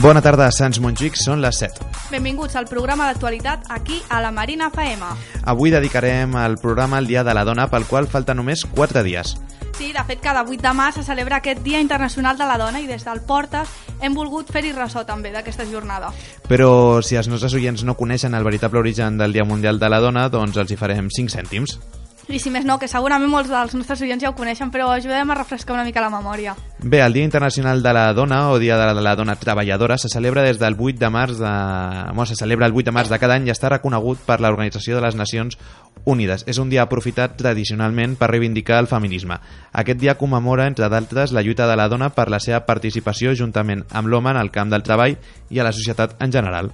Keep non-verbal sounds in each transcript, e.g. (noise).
Bona tarda, Sants Montjuïc, són les 7. Benvinguts al programa d'actualitat aquí a la Marina FM. Avui dedicarem el programa al Dia de la Dona, pel qual falta només 4 dies. Sí, de fet, cada 8 de març se celebra aquest Dia Internacional de la Dona i des del Portes hem volgut fer-hi ressò també d'aquesta jornada. Però si els nostres oients no coneixen el veritable origen del Dia Mundial de la Dona, doncs els hi farem 5 cèntims. I si més no, que segurament molts dels nostres oients ja ho coneixen, però ajudem a refrescar una mica la memòria. Bé, el Dia Internacional de la Dona o Dia de la Dona Treballadora se celebra des del 8 de març de... Bueno, se celebra el 8 de març de cada any i està reconegut per l'Organització de les Nacions Unides. És un dia aprofitat tradicionalment per reivindicar el feminisme. Aquest dia commemora, entre d'altres, la lluita de la dona per la seva participació juntament amb l'home en el camp del treball i a la societat en general.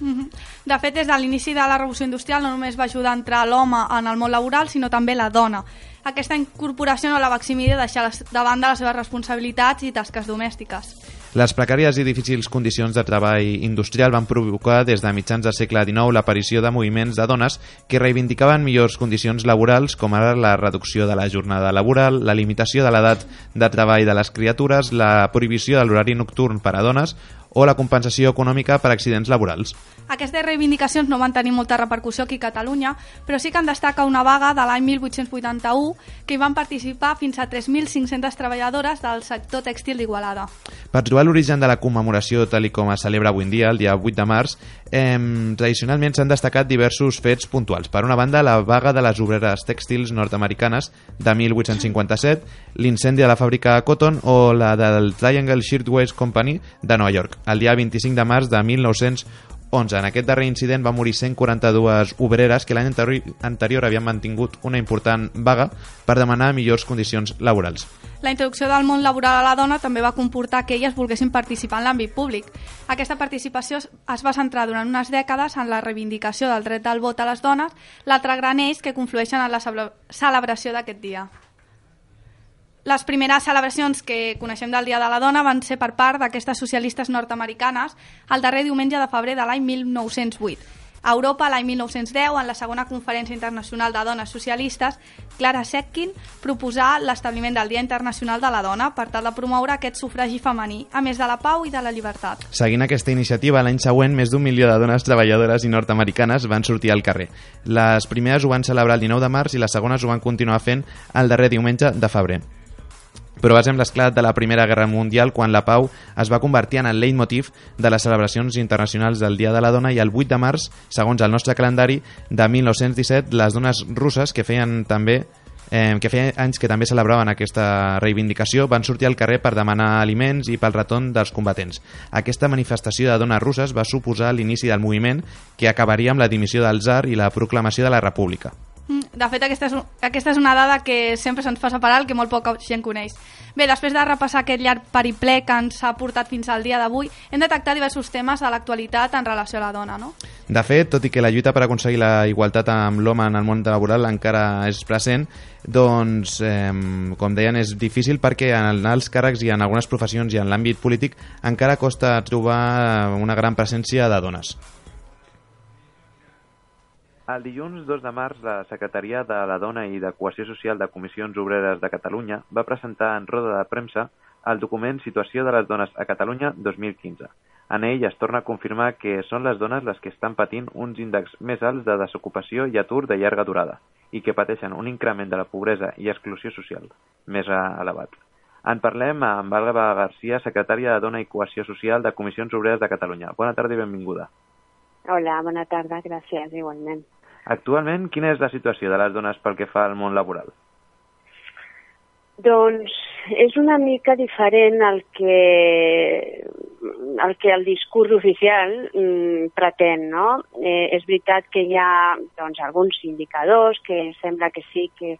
-hmm. De fet, des de l'inici de la revolució industrial no només va ajudar a entrar l'home en el món laboral, sinó també la dona. Aquesta incorporació no la va eximir de deixar de banda les seves responsabilitats i tasques domèstiques. Les precàries i difícils condicions de treball industrial van provocar des de mitjans del segle XIX l'aparició de moviments de dones que reivindicaven millors condicions laborals com ara la reducció de la jornada laboral, la limitació de l'edat de treball de les criatures, la prohibició de l'horari nocturn per a dones o la compensació econòmica per accidents laborals. Aquestes reivindicacions no van tenir molta repercussió aquí a Catalunya, però sí que en destaca una vaga de l'any 1881 que hi van participar fins a 3.500 treballadores del sector tèxtil d'Igualada. Per trobar l'origen de la commemoració tal com es celebra avui en dia, el dia 8 de març, eh, tradicionalment s'han destacat diversos fets puntuals. Per una banda, la vaga de les obreres tèxtils nord-americanes de 1857, l'incendi de la fàbrica Cotton o la del Triangle Shirtwaist Company de Nova York, el dia 25 de març de 1911. En aquest darrer incident va morir 142 obreres que l'any anterior havien mantingut una important vaga per demanar millors condicions laborals. La introducció del món laboral a la dona també va comportar que elles volguessin participar en l'àmbit públic. Aquesta participació es va centrar durant unes dècades en la reivindicació del dret del vot a les dones, l'altre gran eix que conflueixen en la celebració d'aquest dia. Les primeres celebracions que coneixem del Dia de la Dona van ser per part d'aquestes socialistes nord-americanes el darrer diumenge de febrer de l'any 1908. A Europa, l'any 1910, en la segona Conferència Internacional de Dones Socialistes, Clara Zetkin proposà l'establiment del Dia Internacional de la Dona per tal de promoure aquest sufragi femení, a més de la pau i de la llibertat. Seguint aquesta iniciativa, l'any següent, més d'un milió de dones treballadores i nord-americanes van sortir al carrer. Les primeres ho van celebrar el 19 de març i les segones ho van continuar fent el darrer diumenge de febrer però amb l'esclat de la Primera Guerra Mundial quan la pau es va convertir en el leitmotiv de les celebracions internacionals del Dia de la Dona i el 8 de març, segons el nostre calendari, de 1917, les dones russes que feien també eh, que feia anys que també celebraven aquesta reivindicació, van sortir al carrer per demanar aliments i pel retorn dels combatents. Aquesta manifestació de dones russes va suposar l'inici del moviment que acabaria amb la dimissió del zar i la proclamació de la república. De fet, aquesta és, aquesta és una dada que sempre se'ns fa separar, que molt poca gent coneix. Bé, després de repassar aquest llarg periple que ens ha portat fins al dia d'avui, hem detectat diversos temes de l'actualitat en relació a la dona, no? De fet, tot i que la lluita per aconseguir la igualtat amb l'home en el món laboral encara és present, doncs, eh, com deien, és difícil perquè en els càrrecs i en algunes professions i en l'àmbit polític encara costa trobar una gran presència de dones. El dilluns 2 de març, la Secretaria de la Dona i de Cohesió Social de Comissions Obreres de Catalunya va presentar en roda de premsa el document Situació de les dones a Catalunya 2015. En ell es torna a confirmar que són les dones les que estan patint uns índexs més alts de desocupació i atur de llarga durada i que pateixen un increment de la pobresa i exclusió social més elevat. En parlem amb Alba Garcia, secretària de Dona i Cohesió Social de Comissions Obreres de Catalunya. Bona tarda i benvinguda. Hola, bona tarda, gràcies, igualment. Actualment, quina és la situació de les dones pel que fa al món laboral? Doncs és una mica diferent al que el que el discurs oficial mm, pretén, no? Eh, és veritat que hi ha doncs, alguns indicadors que sembla que sí que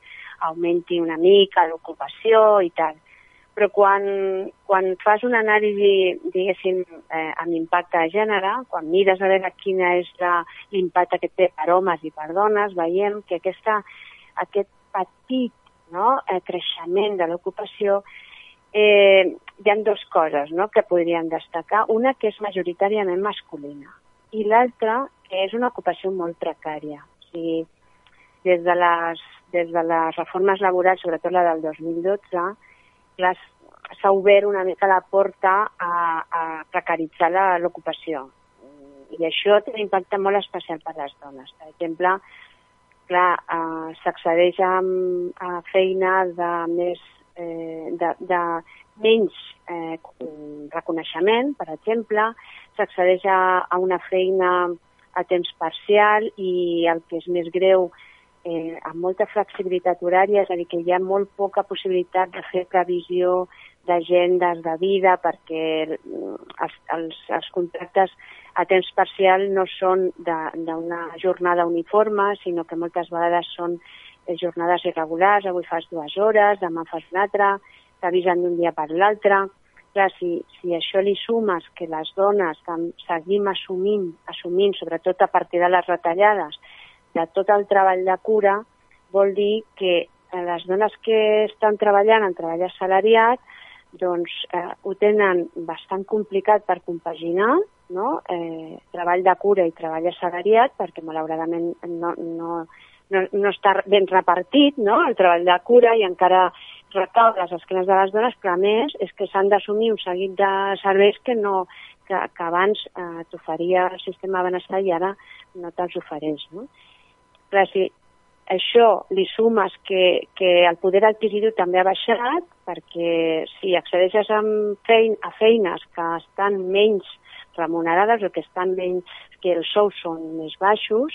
augmenti una mica l'ocupació i tal, però quan, quan fas una anàlisi, diguéssim, eh, amb impacte de gènere, quan mires a veure quina és l'impacte que té per homes i per dones, veiem que aquesta, aquest petit no, eh, creixement de l'ocupació eh, hi ha dues coses no, que podrien destacar. Una que és majoritàriament masculina i l'altra que és una ocupació molt precària. O sigui, des de les, des de les reformes laborals, sobretot la del 2012, s'ha obert una mica la porta a, a precaritzar l'ocupació. I això té un impacte molt especial per les dones. Per exemple, clar, eh, s'accedeix a, a feina de més eh, de, de menys eh, reconeixement, per exemple, s'accedeix a, a una feina a temps parcial i el que és més greu, eh, amb molta flexibilitat horària, és a dir, que hi ha molt poca possibilitat de fer previsió d'agendes de vida perquè els, els, els contractes a temps parcial no són d'una jornada uniforme, sinó que moltes vegades són eh, jornades irregulars, avui fas dues hores, demà fas una altra, t'avisen d'un dia per l'altre. Clar, si, si això li sumes que les dones seguim assumint, assumint, sobretot a partir de les retallades, de tot el treball de cura, vol dir que eh, les dones que estan treballant en treball assalariat doncs eh, ho tenen bastant complicat per compaginar, no? eh, treball de cura i treball assalariat, perquè malauradament no, no, no, no està ben repartit, no?, el treball de cura i encara recau les esquenes de les dones, però a més és que s'han d'assumir un seguit de serveis que, no, que, que abans eh, t'oferia el sistema de benestar i ara no te'ls ofereix. No? Clar, si això li sumes que, que el poder adquisitiu també ha baixat, perquè si accedeixes a, fein, a feines que estan menys remunerades o que estan menys, que els sous són més baixos,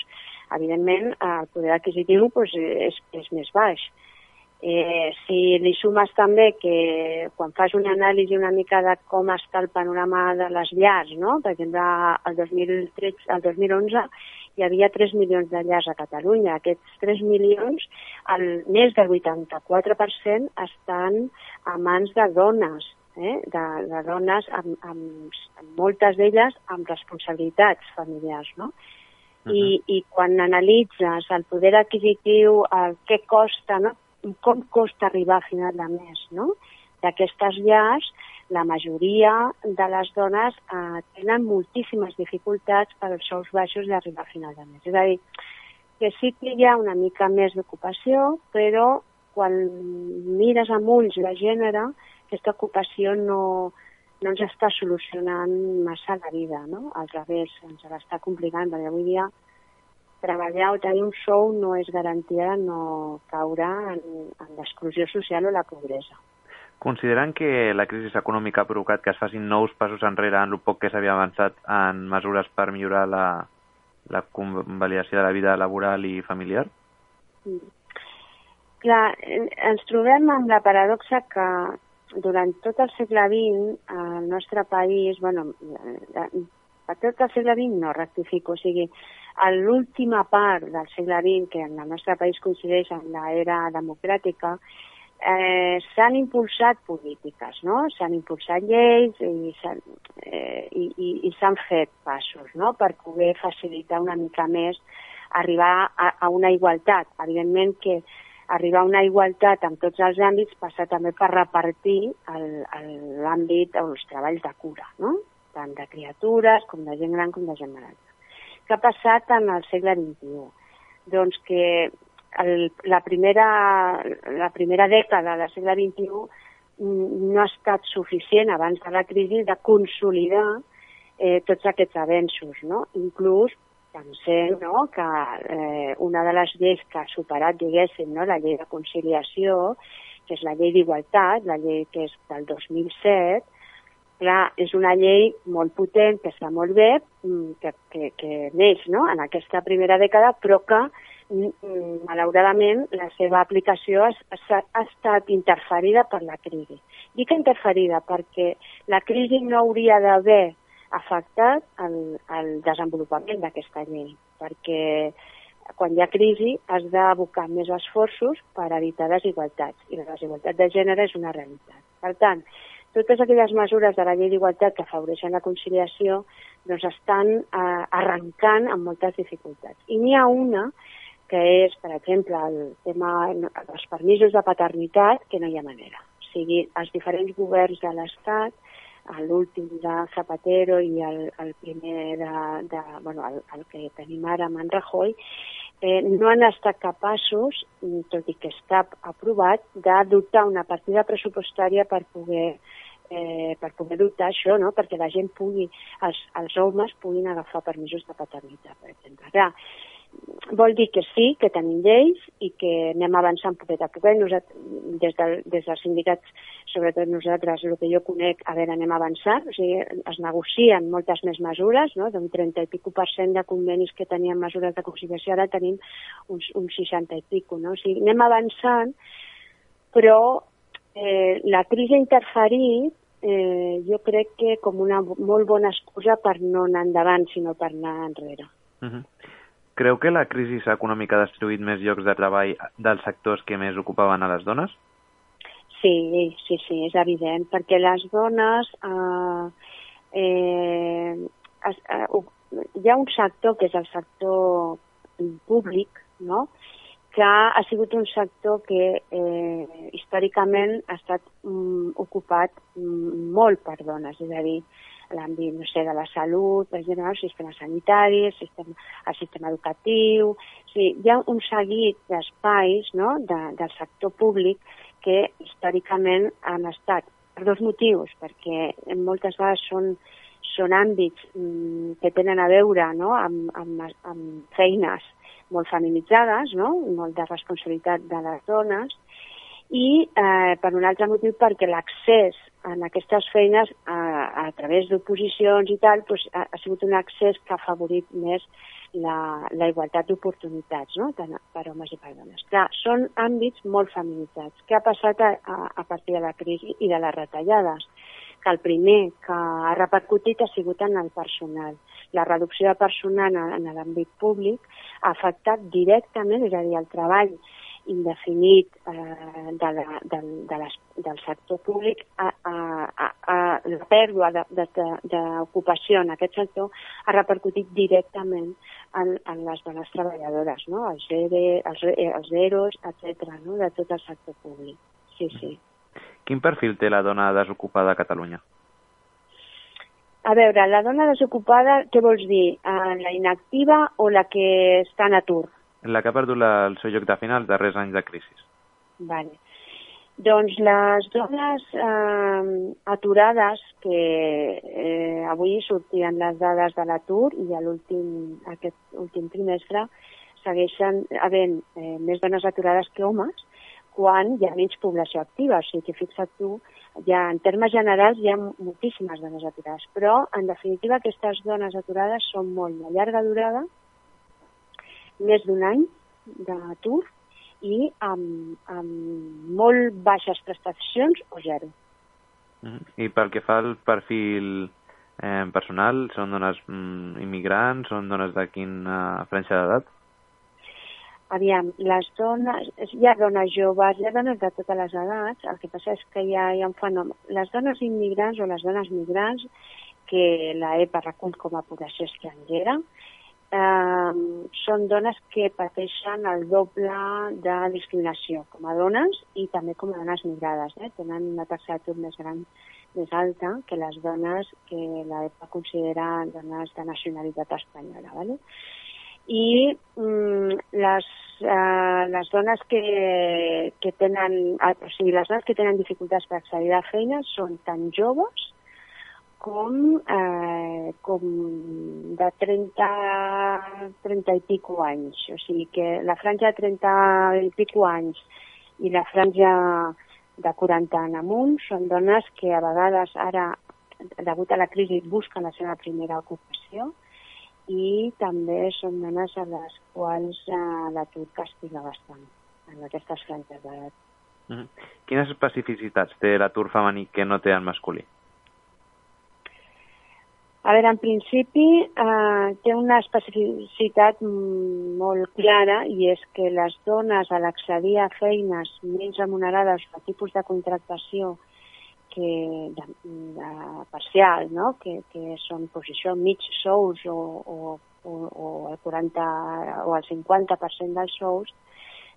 evidentment el poder adquisitiu doncs, és, és més baix. Eh, si li sumes també que quan fas una anàlisi una mica de com està el panorama de les llars, no? per exemple, el, 2013, el 2011 hi havia 3 milions de llars a Catalunya. Aquests 3 milions, el, més del 84% estan a mans de dones, eh? de, de dones, amb, amb, amb moltes d'elles amb responsabilitats familiars. No? Uh -huh. I, I quan analitzes el poder adquisitiu, el què costa, no? com costa arribar a final de mes, no? D'aquestes llars, la majoria de les dones eh, tenen moltíssimes dificultats per als sous baixos d'arribar a final de mes. És a dir, que sí que hi ha una mica més d'ocupació, però quan mires amb ulls de gènere, aquesta ocupació no, no ens està solucionant massa la vida, no? Al revés, ens l'està complicant, perquè avui dia treballar o tenir un sou no és garantia de no caure en, en l'exclusió social o la pobresa. Consideren que la crisi econòmica ha provocat que es facin nous passos enrere en el poc que s'havia avançat en mesures per millorar la, la convalidació de la vida laboral i familiar? Mm. Clar, ens trobem amb la paradoxa que durant tot el segle XX, al nostre país, bueno, a tot el segle XX no, rectifico, o sigui, a l'última part del segle XX, que en el nostre país coincideix amb l'era democràtica, eh, s'han impulsat polítiques, no? S'han impulsat lleis i s'han eh, i, i, i fet passos, no?, per poder facilitar una mica més arribar a, a una igualtat. Evidentment que arribar a una igualtat en tots els àmbits passa també per repartir l'àmbit o els treballs de cura, no? tant de criatures com de gent gran com de gent malalta. Què ha passat en el segle XXI? Doncs que el, la, primera, la primera dècada del segle XXI no ha estat suficient abans de la crisi de consolidar eh, tots aquests avenços, no? Inclús pensem no, que eh, una de les lleis que ha superat, diguéssim, no, la llei de conciliació, que és la llei d'igualtat, la llei que és del 2007, clar, és una llei molt potent, que està molt bé, mm, que, que, que neix no, en aquesta primera dècada, però que mm, malauradament la seva aplicació ha, ha, ha estat interferida per la crisi. Dic interferida perquè la crisi no hauria d'haver afectat el, el desenvolupament d'aquesta llei, perquè quan hi ha crisi has d'abocar més esforços per evitar desigualtats, i la desigualtat de gènere és una realitat. Per tant, totes aquelles mesures de la llei d'igualtat que afavoreixen la conciliació doncs estan eh, arrencant amb moltes dificultats. I n'hi ha una que és, per exemple, el tema dels permisos de paternitat, que no hi ha manera. O sigui, els diferents governs de l'Estat l'últim de Zapatero i el, el primer de, de bueno, el, el que tenim ara amb en Rajoy, eh, no han estat capaços, tot i que està aprovat, de dotar una partida pressupostària per poder eh, per poder dotar això, no? perquè la gent pugui, els, els homes puguin agafar permisos de paternitat, per exemple. Clar, vol dir que sí, que tenim lleis i que anem avançant poquet a poquet. Des, del, des dels sindicats, sobretot nosaltres, el que jo conec, a veure, anem avançant. O sigui, es negocien moltes més mesures, no? d'un 30 i pico per cent de convenis que tenien mesures de conciliació, ara tenim uns, uns 60 i pico. No? O sigui, anem avançant, però eh, la crisi ha interferit eh, jo crec que com una molt bona excusa per no anar endavant, sinó per anar enrere. Uh -huh. Creu que la crisi econòmica ha destruït més llocs de treball dels sectors que més ocupaven a les dones? Sí, sí, sí, és evident, perquè les dones... Eh, eh, es, eh, hi ha un sector que és el sector públic, no?, que ha sigut un sector que eh, històricament ha estat mm, ocupat mm, molt per dones, és a dir, l'àmbit, no sé, de la salut, per exemple, el sistema sanitari, el sistema, el sistema educatiu... O sigui, hi ha un seguit d'espais no, de, del sector públic que històricament han estat per dos motius, perquè moltes vegades són, són àmbits mm, que tenen a veure no, amb, amb, amb feines molt feminitzades, no? molt de responsabilitat de les dones, i eh, per un altre motiu perquè l'accés en aquestes feines a, a través d'oposicions i tal doncs, ha, ha sigut un accés que ha favorit més la, la igualtat d'oportunitats no? tant per homes i per dones. Clar, són àmbits molt feminitzats. Què ha passat a, a, a partir de la crisi i de les retallades? Que el primer que ha repercutit ha sigut en el personal. La reducció de personal en, en l'àmbit públic ha afectat directament, és a dir, el treball indefinit eh, de la, de, de les, del sector públic, a, a, a, a la pèrdua d'ocupació en aquest sector ha repercutit directament en, en les dones treballadores, no? els, ERE, els, els EROs, etc., no? de tot el sector públic. Sí, sí. Quin perfil té la dona desocupada a Catalunya? A veure, la dona desocupada, què vols dir? Eh, la inactiva o la que està en atur? La que ha perdut la, el seu lloc de final els darrers anys de crisi. Vale. Doncs les dones eh, aturades, que eh, avui sortien les dades de l'atur i a l'últim aquest últim trimestre segueixen havent eh, més dones aturades que homes quan hi ha menys població activa. O sigui que fixa't tu, ja en termes generals hi ha moltíssimes dones aturades, però en definitiva aquestes dones aturades són molt de llarga durada, més d'un any d'atur i amb, amb molt baixes prestacions o zero. I pel que fa al perfil eh, personal, són dones mm, immigrants, són dones de quina franja d'edat? Aviam, les dones, hi ha dones joves, hi ha dones de totes les edats, el que passa és que hi ha, hi ha un fenomen. Les dones immigrants o les dones migrants, que la EPA recull com a població estrangera, eh, són dones que pateixen el doble de discriminació com a dones i també com a dones migrades. Eh? Tenen una taxa d'atur més gran més alta que les dones que l'EPA considera dones de nacionalitat espanyola. ¿vale? I mm, les, eh, les dones que, que tenen, o sigui, les dones que tenen dificultats per accedir a feines són tan joves com, eh, com de 30, 30 i pico anys. O sigui que la franja de 30 i pico anys i la franja de 40 en amunt són dones que a vegades ara, degut a la crisi, busquen la seva primera ocupació i també són dones a les quals eh, l'atur castiga bastant en aquestes franges d'edat. Mm. Quines especificitats té l'atur femení que no té el masculí? A veure, en principi eh, té una especificitat molt clara i és que les dones a l'accedir a feines menys remunerades o tipus de contractació que de, de parcial, no? que, que són posició mig sous o, o, o, o el 40 o el 50% dels sous,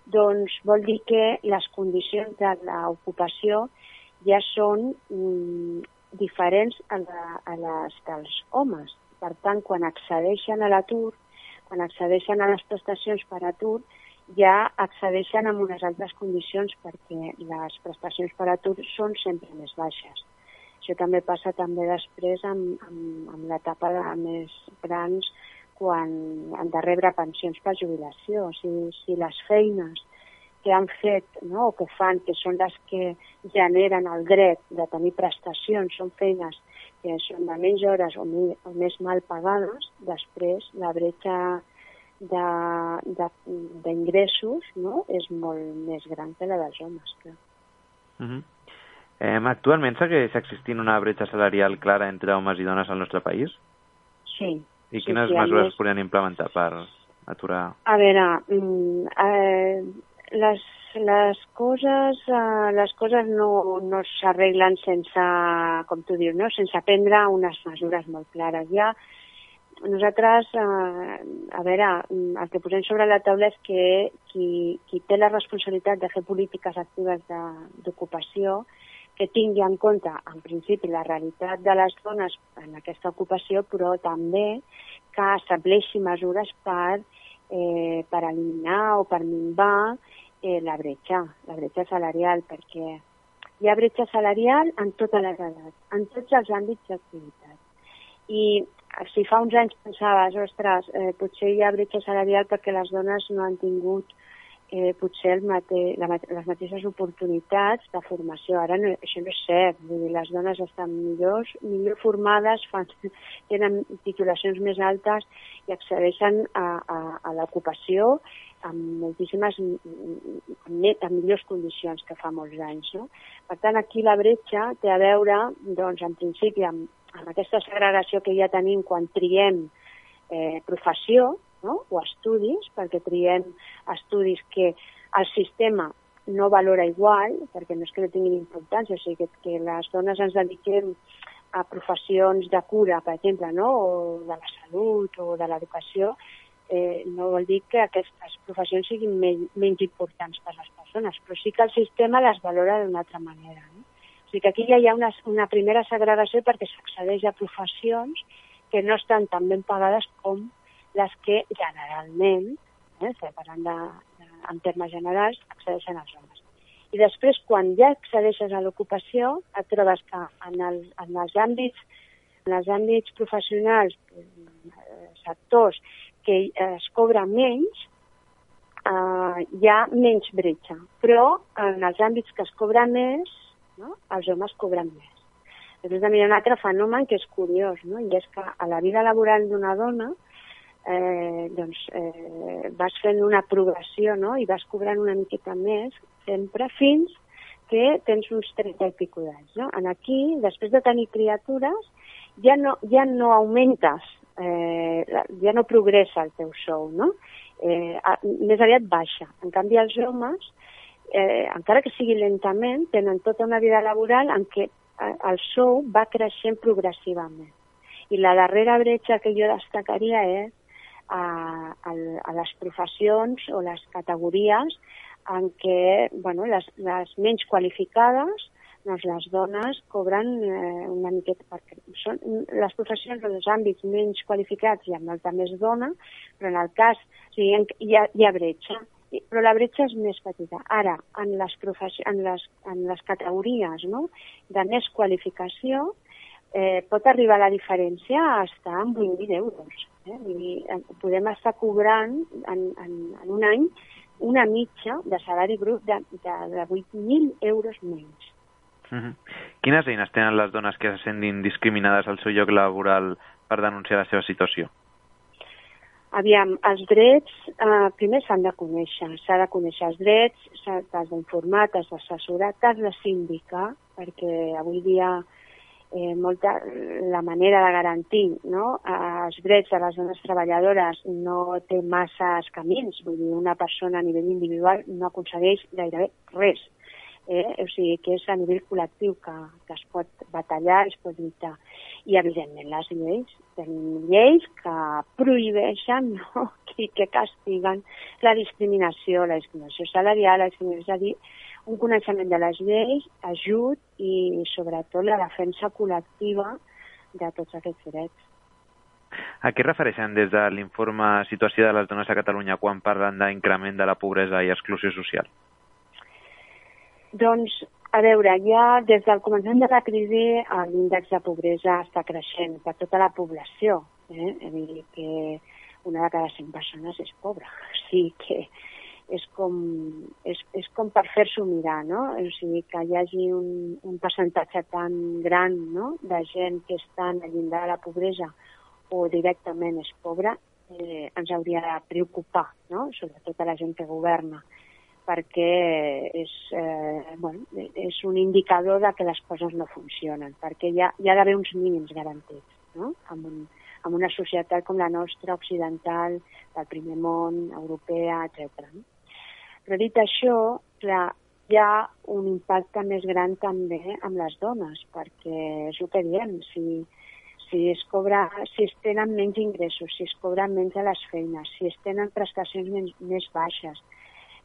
doncs vol dir que les condicions de l'ocupació ja són mm, diferents a, la, a les dels homes. Per tant, quan accedeixen a l'atur, quan accedeixen a les prestacions per atur, ja accedeixen amb unes altres condicions perquè les prestacions per atur són sempre més baixes. Això també passa també després amb, amb, amb l'etapa de més grans quan han de rebre pensions per jubilació. Si, si les feines que han fet no, o que fan, que són les que generen el dret de tenir prestacions, són feines que són de menys hores o, mi, o més mal pagades, després la bretxa d'ingressos no? és molt més gran que la dels homes. Clar. Uh -huh. eh, actualment segueix existint una bretxa salarial clara entre homes i dones al nostre país? Sí. I quines sí, sí, mesures més... podrien implementar per aturar... A veure, mm, eh, les, les coses, eh, les coses no, no s'arreglen sense, com tu dius, no? sense prendre unes mesures molt clares. Ja nosaltres, eh, a veure, el que posem sobre la taula és que qui, qui té la responsabilitat de fer polítiques actives d'ocupació, que tingui en compte, en principi, la realitat de les dones en aquesta ocupació, però també que estableixi mesures per, eh, per eliminar o per minvar eh, la bretxa, la bretxa salarial, perquè hi ha bretxa salarial en totes les edats, en tots els àmbits d'activitat. I si fa uns anys pensaves, ostres, eh, potser hi ha bretxa salarial perquè les dones no han tingut eh, potser el mate, la, les mateixes oportunitats de formació. Ara no, això no és cert, vull dir, les dones estan millors, millor formades, fan, tenen titulacions més altes i accedeixen a, a, a l'ocupació amb moltíssimes, amb, amb millors condicions que fa molts anys. No? Per tant, aquí la bretxa té a veure, doncs, en principi, amb, amb aquesta segregació que ja tenim quan triem eh, professió no? o estudis, perquè triem estudis que el sistema no valora igual, perquè no és que no tinguin importància, o sigui que, que les dones ens dediquem a professions de cura, per exemple, no? o de la salut o de l'educació, eh, no vol dir que aquestes professions siguin menys importants per les persones, però sí que el sistema les valora d'una altra manera. No? O sigui que aquí ja hi ha una, una primera segregació perquè s'accedeix a professions que no estan tan ben pagades com les que generalment, eh, parlant de, de, en termes generals, accedeixen als homes. I després, quan ja accedeixes a l'ocupació, et trobes que en, el, en els àmbits en els àmbits professionals, eh, sectors que es cobra menys, eh, hi ha menys bretxa. Però en els àmbits que es cobra més, no? els homes cobren més. Després també hi ha un altre fenomen que és curiós, no? i és que a la vida laboral d'una dona eh, doncs, eh, vas fent una progressió no? i vas cobrant una miqueta més sempre fins que tens uns 30 i pico d'anys. No? En aquí, després de tenir criatures, ja no, ja no augmentes, eh, ja no progressa el teu sou, no? Eh, més aviat baixa. En canvi, els homes eh, encara que sigui lentament, tenen tota una vida laboral en què eh, el sou va creixent progressivament. I la darrera bretxa que jo destacaria és a, a, a les professions o les categories en què bueno, les, les menys qualificades doncs les dones cobren eh, una miqueta, perquè són les professions o els àmbits menys qualificats hi ha molta més dona, però en el cas, o sigui, hi ha, hi ha bretxa però la bretxa és més petita. Ara, en les, en les, en les categories no? de més qualificació, eh, pot arribar la diferència a estar en 8.000 euros. Eh? I eh, podem estar cobrant en, en, en un any una mitja de salari brut de, de, de 8.000 euros menys. Uh -huh. Quines eines tenen les dones que se sentin discriminades al seu lloc laboral per denunciar la seva situació? Aviam, els drets eh, primer s'han de conèixer, s'ha de conèixer els drets, t'has d'informar, t'has d'assessorar, t'has de sindicar, perquè avui dia eh, molta, la manera de garantir no, els drets de les dones treballadores no té masses camins, vull dir, una persona a nivell individual no aconsegueix gairebé res eh? o sigui que és a nivell col·lectiu que, que es pot batallar, es pot lluitar. I, evidentment, les lleis. Tenim lleis que prohibeixen (laughs) no? i que castiguen la discriminació, la discriminació salarial, la discriminació, és a dir, un coneixement de les lleis, ajut i, sobretot, la defensa col·lectiva de tots aquests drets. A què refereixen des de l'informe Situació de les dones a Catalunya quan parlen d'increment de la pobresa i exclusió social? Doncs a veure, ja des del començament de la crisi l'índex de pobresa està creixent per tota la població. Eh? És a dir, que una de cada cinc persones és pobra. (laughs) O sigui que és com, és, és com per fer-s'ho mirar, no? O sigui, que hi hagi un, un percentatge tan gran no? de gent que està al llindar de la pobresa o directament és pobra, eh, ens hauria de preocupar, no? sobretot a la gent que governa perquè és, eh, bueno, és un indicador de que les coses no funcionen, perquè hi ha, hi ha d'haver uns mínims garantits no? en, un, en una societat com la nostra, occidental, del primer món, europea, etc. No? Però dit això, clar, hi ha un impacte més gran també amb les dones, perquè és el que diem, si, si es, cobra, si es tenen menys ingressos, si es cobren menys a les feines, si es tenen prestacions més, més baixes,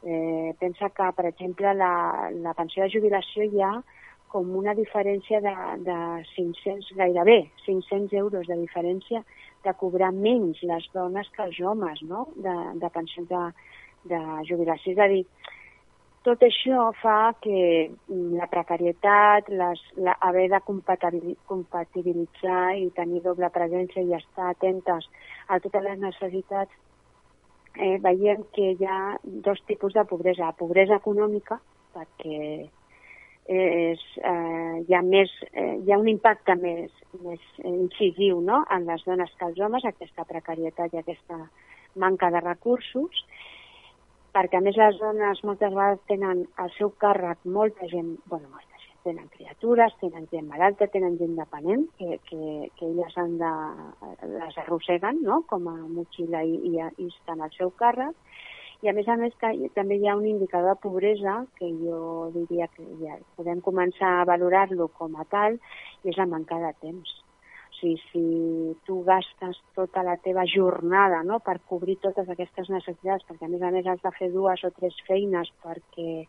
Eh, pensa que, per exemple, la, la pensió de jubilació hi ha com una diferència de, de 500, gairebé 500 euros de diferència de cobrar menys les dones que els homes no? de, de pensió de, de jubilació. És a dir, tot això fa que la precarietat, les, la, haver de compatibilitzar i tenir doble presència i estar atentes a totes les necessitats eh, veiem que hi ha dos tipus de pobresa. Pobresa econòmica, perquè és, eh, hi, ha més, eh, hi ha un impacte més, més incisiu no? en les dones que els homes, aquesta precarietat i aquesta manca de recursos, perquè a més les dones moltes vegades tenen al seu càrrec molta gent, bueno, molta tenen criatures, tenen gent malalta, tenen gent dependent, que, que, que elles han de, les arrosseguen no? com a motxilla i, i, i estan al seu càrrec. I a més a més que també hi ha un indicador de pobresa que jo diria que ja podem començar a valorar-lo com a tal, i és la manca de temps. Sigui, si tu gastes tota la teva jornada no? per cobrir totes aquestes necessitats, perquè a més a més has de fer dues o tres feines perquè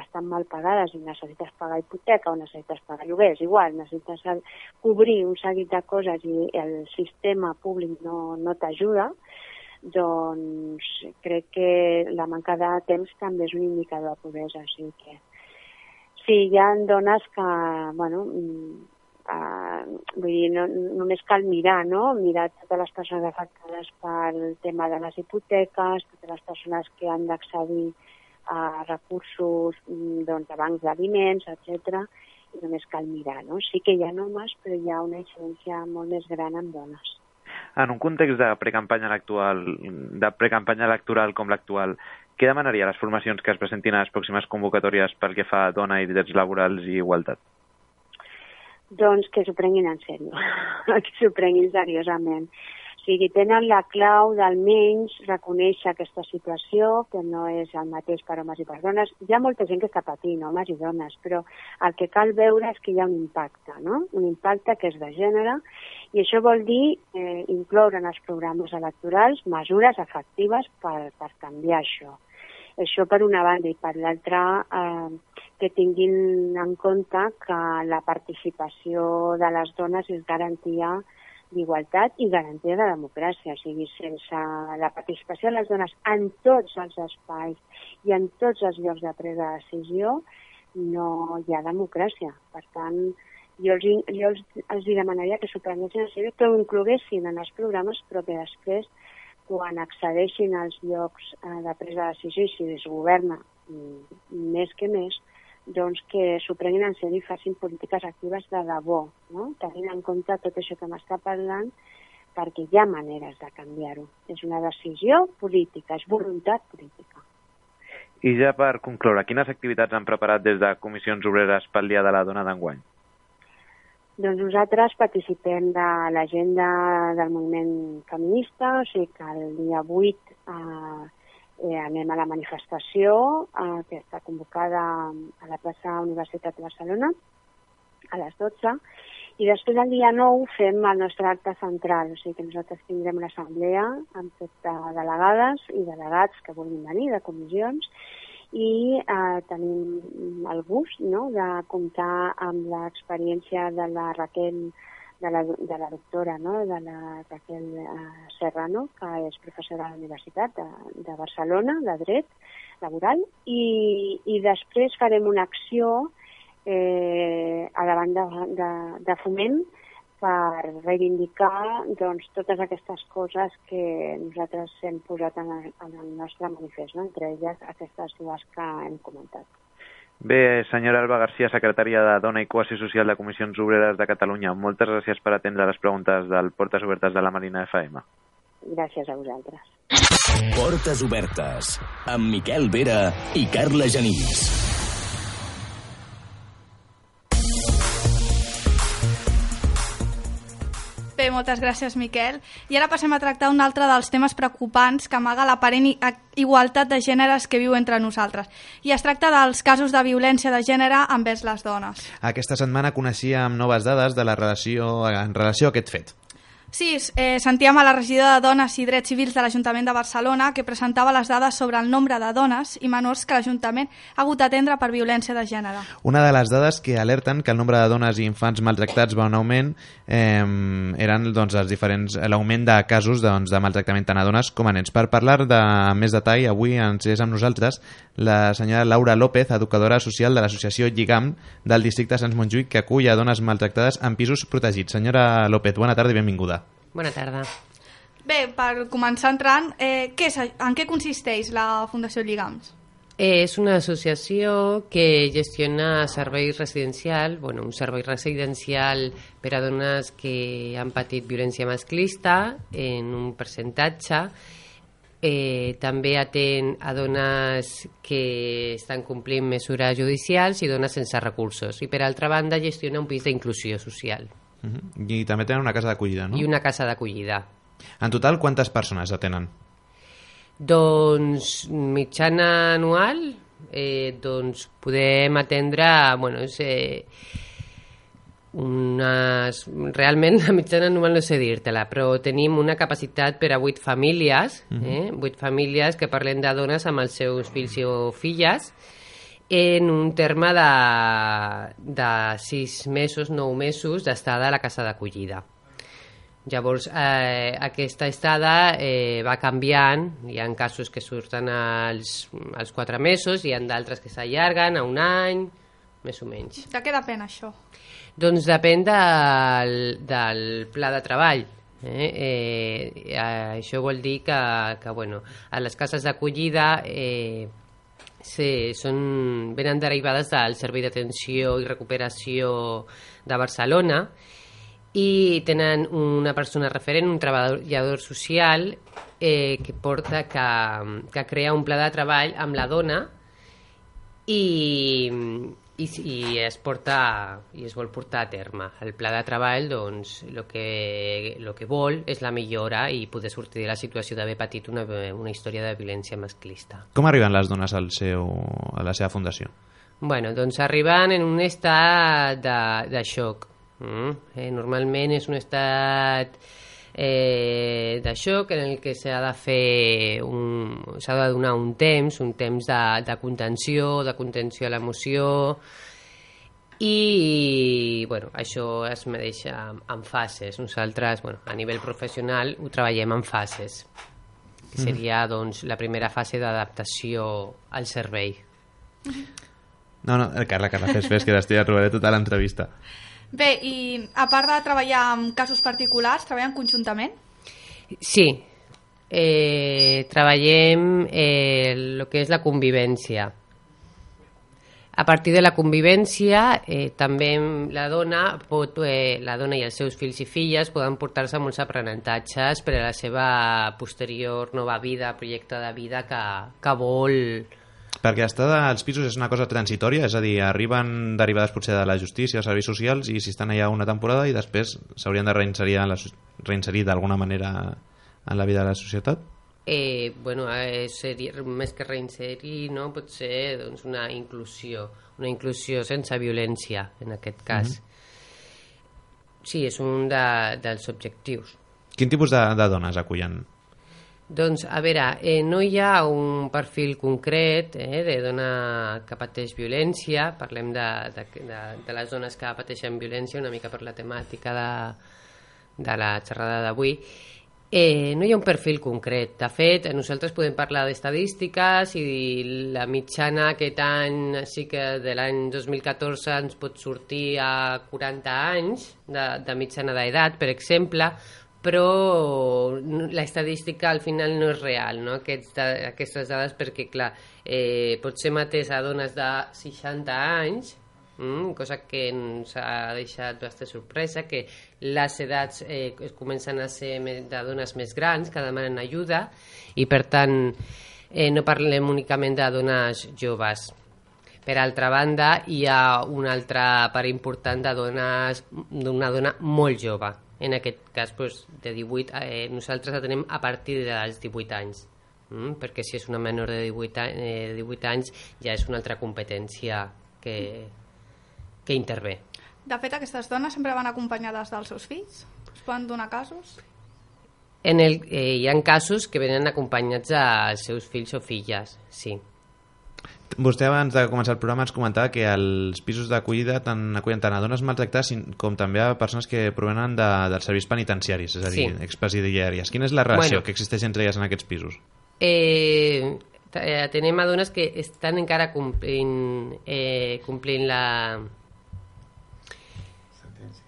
estan mal pagades i necessites pagar hipoteca o necessites pagar lloguer, és igual, necessites cobrir un seguit de coses i el sistema públic no, no t'ajuda, doncs crec que la manca de temps també és un indicador de pobresa. O sigui que sí, hi ha dones que, bueno, uh, vull dir, no, només cal mirar, no? Mirar totes les persones afectades pel tema de les hipoteques, totes les persones que han d'accedir a recursos mm, doncs, de bancs d'aliments, etc. i només cal mirar. No? Sí que hi ha homes, però hi ha una incidència molt més gran en dones. En un context de precampanya electoral, de precampanya electoral com l'actual, què demanaria a les formacions que es presentin a les pròximes convocatòries pel que fa a dona i drets laborals i igualtat? Doncs que s'ho prenguin en sèrio, (laughs) que s'ho prenguin seriosament sigui, tenen la clau d'almenys reconèixer aquesta situació, que no és el mateix per homes i per dones. Hi ha molta gent que està patint, homes i dones, però el que cal veure és que hi ha un impacte, no? un impacte que és de gènere, i això vol dir eh, incloure en els programes electorals mesures efectives per, per canviar això. Això per una banda i per l'altra eh, que tinguin en compte que la participació de les dones és garantia d'igualtat i garantia de democràcia. O sigui, sense la participació de les dones en tots els espais i en tots els llocs de presa de decisió, no hi ha democràcia. Per tant, jo els, jo els, els demanaria que s'ho prenguessin a sèrio, que ho incloguessin en els programes, però que després, quan accedeixin als llocs eh, de presa de decisió i si es governa mm, més que més, doncs que s'ho prenguin en sèrio i facin polítiques actives de debò, no? tenint en compte tot això que m'està parlant, perquè hi ha maneres de canviar-ho. És una decisió política, és voluntat política. I ja per concloure, quines activitats han preparat des de Comissions Obreres pel Dia de la Dona d'enguany? Doncs nosaltres participem de l'agenda del moviment feminista, o sigui que el dia 8 eh, eh, anem a la manifestació eh, que està convocada a la plaça Universitat de Barcelona a les 12 i després el dia 9 fem el nostre acte central, o sigui que nosaltres tindrem una assemblea amb tot de delegades i delegats que vulguin venir de comissions i eh, tenim el gust no, de comptar amb l'experiència de la Raquel de la, de la doctora, no? de la Raquel eh, Serrano, que és professora de la Universitat de, de Barcelona, de dret laboral, i, i després farem una acció eh, a davant de, de, de foment per reivindicar doncs, totes aquestes coses que nosaltres hem posat en el, en el nostre manifest, no? entre elles aquestes dues que hem comentat. Bé, senyora Alba Garcia, secretària de Dona i Cohesió Social de Comissions Obreres de Catalunya, moltes gràcies per atendre les preguntes del Portes Obertes de la Marina FM. Gràcies a vosaltres. Portes obertes amb Miquel Vera i Carla Genís. Bé, moltes gràcies, Miquel. I ara passem a tractar un altre dels temes preocupants que amaga l'aparent igualtat de gèneres que viu entre nosaltres. I es tracta dels casos de violència de gènere envers les dones. Aquesta setmana coneixíem noves dades de la relació en relació a aquest fet. Sí, eh, sentíem a la regidora de Dones i Drets Civils de l'Ajuntament de Barcelona que presentava les dades sobre el nombre de dones i menors que l'Ajuntament ha hagut d'atendre per violència de gènere. Una de les dades que alerten que el nombre de dones i infants maltractats va en augment eh, eren doncs, els diferents l'augment de casos doncs, de maltractament tant a dones com a nens. Per parlar de més detall, avui ens és amb nosaltres la senyora Laura López, educadora social de l'associació Lligam del districte de Sants Montjuïc que acull a dones maltractades en pisos protegits. Senyora López, bona tarda i benvinguda. Bona tarda. Bé, per començar entrant, eh, què és, en què consisteix la Fundació Lligams? És una associació que gestiona servei residencial, bueno, un servei residencial per a dones que han patit violència masclista en un percentatge. Eh, també atén a dones que estan complint mesures judicials i dones sense recursos. I per altra banda gestiona un pis d'inclusió social Uh -huh. I també tenen una casa d'acollida, no? i una casa d'acollida. En total, quantes persones atenen? Doncs mitjana anual eh, doncs podem atendre bueno, és, eh, unes... realment (laughs) la mitjana anual no sé dir-te-la però tenim una capacitat per a vuit famílies eh, vuit famílies que parlen de dones amb els seus fills o filles en un terme de, de sis mesos, nou mesos d'estada a la casa d'acollida. Llavors, eh, aquesta estada eh, va canviant, hi ha casos que surten als, als quatre mesos, hi ha d'altres que s'allarguen a un any, més o menys. De què depèn això? Doncs depèn del, del pla de treball. Eh? Eh, això vol dir que, que bueno, a les cases d'acollida eh, sí, són, venen derivades del Servei d'Atenció i Recuperació de Barcelona i tenen una persona referent, un treballador social eh, que porta que, que crea un pla de treball amb la dona i, i, i es porta i es vol portar a terme. El pla de treball doncs el que, lo que vol és la millora i poder sortir de la situació d'haver patit una, una història de violència masclista. Com arriben les dones al seu, a la seva fundació? Bueno, doncs arriben en un estat de, de xoc. Mm? Eh, normalment és un estat eh, de xoc en el que s'ha de fer un, s'ha de donar un temps, un temps de, de contenció, de contenció a l'emoció i bueno, això es medeix en, en fases. Nosaltres, bueno, a nivell professional, ho treballem en fases. Que seria doncs, la primera fase d'adaptació al servei. No, no, Carla, Carla, fes, fes, que t'estic robaré tota l'entrevista. Bé, i a part de treballar amb casos particulars, treballen conjuntament? Sí, eh, treballem eh, el que és la convivència. A partir de la convivència, eh, també la dona, pot, eh, la dona i els seus fills i filles poden portar-se molts aprenentatges per a la seva posterior nova vida, projecte de vida que, que vol... Perquè estar als pisos és una cosa transitòria, és a dir, arriben derivades potser de la justícia, dels serveis socials, i si estan allà una temporada i després s'haurien de reinserir, la, reinserir d'alguna manera en la vida de la societat? Eh, bueno, eh, seria, més que reinserir, no? pot ser doncs, una inclusió, una inclusió sense violència, en aquest cas. Sí, és un de, dels objectius. Quin tipus de, de dones acullen? Doncs, a veure, eh, no hi ha un perfil concret eh, de dona que pateix violència, parlem de, de, de, de les dones que pateixen violència una mica per la temàtica de, de la xerrada d'avui. Eh, no hi ha un perfil concret. De fet, nosaltres podem parlar d'estadístiques i la mitjana aquest any, sí que de l'any 2014 ens pot sortir a 40 anys de, de mitjana d'edat, per exemple, però l'estadística al final no és real, no? Aquests, aquestes dades, perquè, clar, eh, pot ser mateix a dones de 60 anys, mm, cosa que ens ha deixat bastanta sorpresa, que les edats eh, comencen a ser de dones més grans que demanen ajuda i, per tant, eh, no parlem únicament de dones joves. Per altra banda, hi ha una altra part important de dones d'una dona molt jove, en aquest cas doncs, de 18, eh, nosaltres la tenim a partir dels 18 anys mm? perquè si és una menor de 18, eh, 18 anys ja és una altra competència que, que intervé De fet, aquestes dones sempre van acompanyades dels seus fills? Es poden donar casos? En el, eh, hi ha casos que venen acompanyats als seus fills o filles, sí. Vostè abans de començar el programa ens comentava que els pisos d'acollida tant acullen tant a dones maltractades com també a persones que provenen de, dels serveis penitenciaris, és a dir, sí. expresidiàries. Quina és la relació bueno, que existeix entre elles en aquests pisos? Eh, tenem a dones que estan encara complint, eh, complint la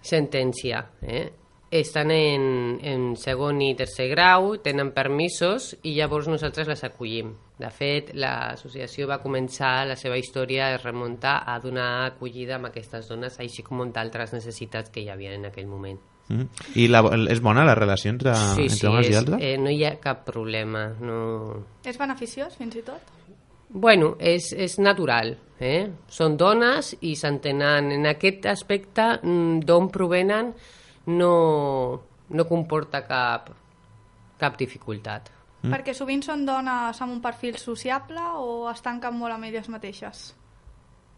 sentència. Eh? Estan en, en segon i tercer grau, tenen permisos i llavors nosaltres les acollim. De fet, l'associació va començar la seva història es remuntar a donar acollida a aquestes dones, així com d'altres necessitats que hi havia en aquell moment. Mm -hmm. I la, és bona la relació entre, sí, entre sí, homes és, i altres? Eh, no hi ha cap problema. No... És beneficiós, fins i tot? Bueno, és, és natural. Eh? Són dones i s'entenen. En aquest aspecte, mm, d'on provenen, no, no comporta cap, cap dificultat. Mm. Perquè sovint són dones amb un perfil sociable o es tanquen molt amb elles mateixes?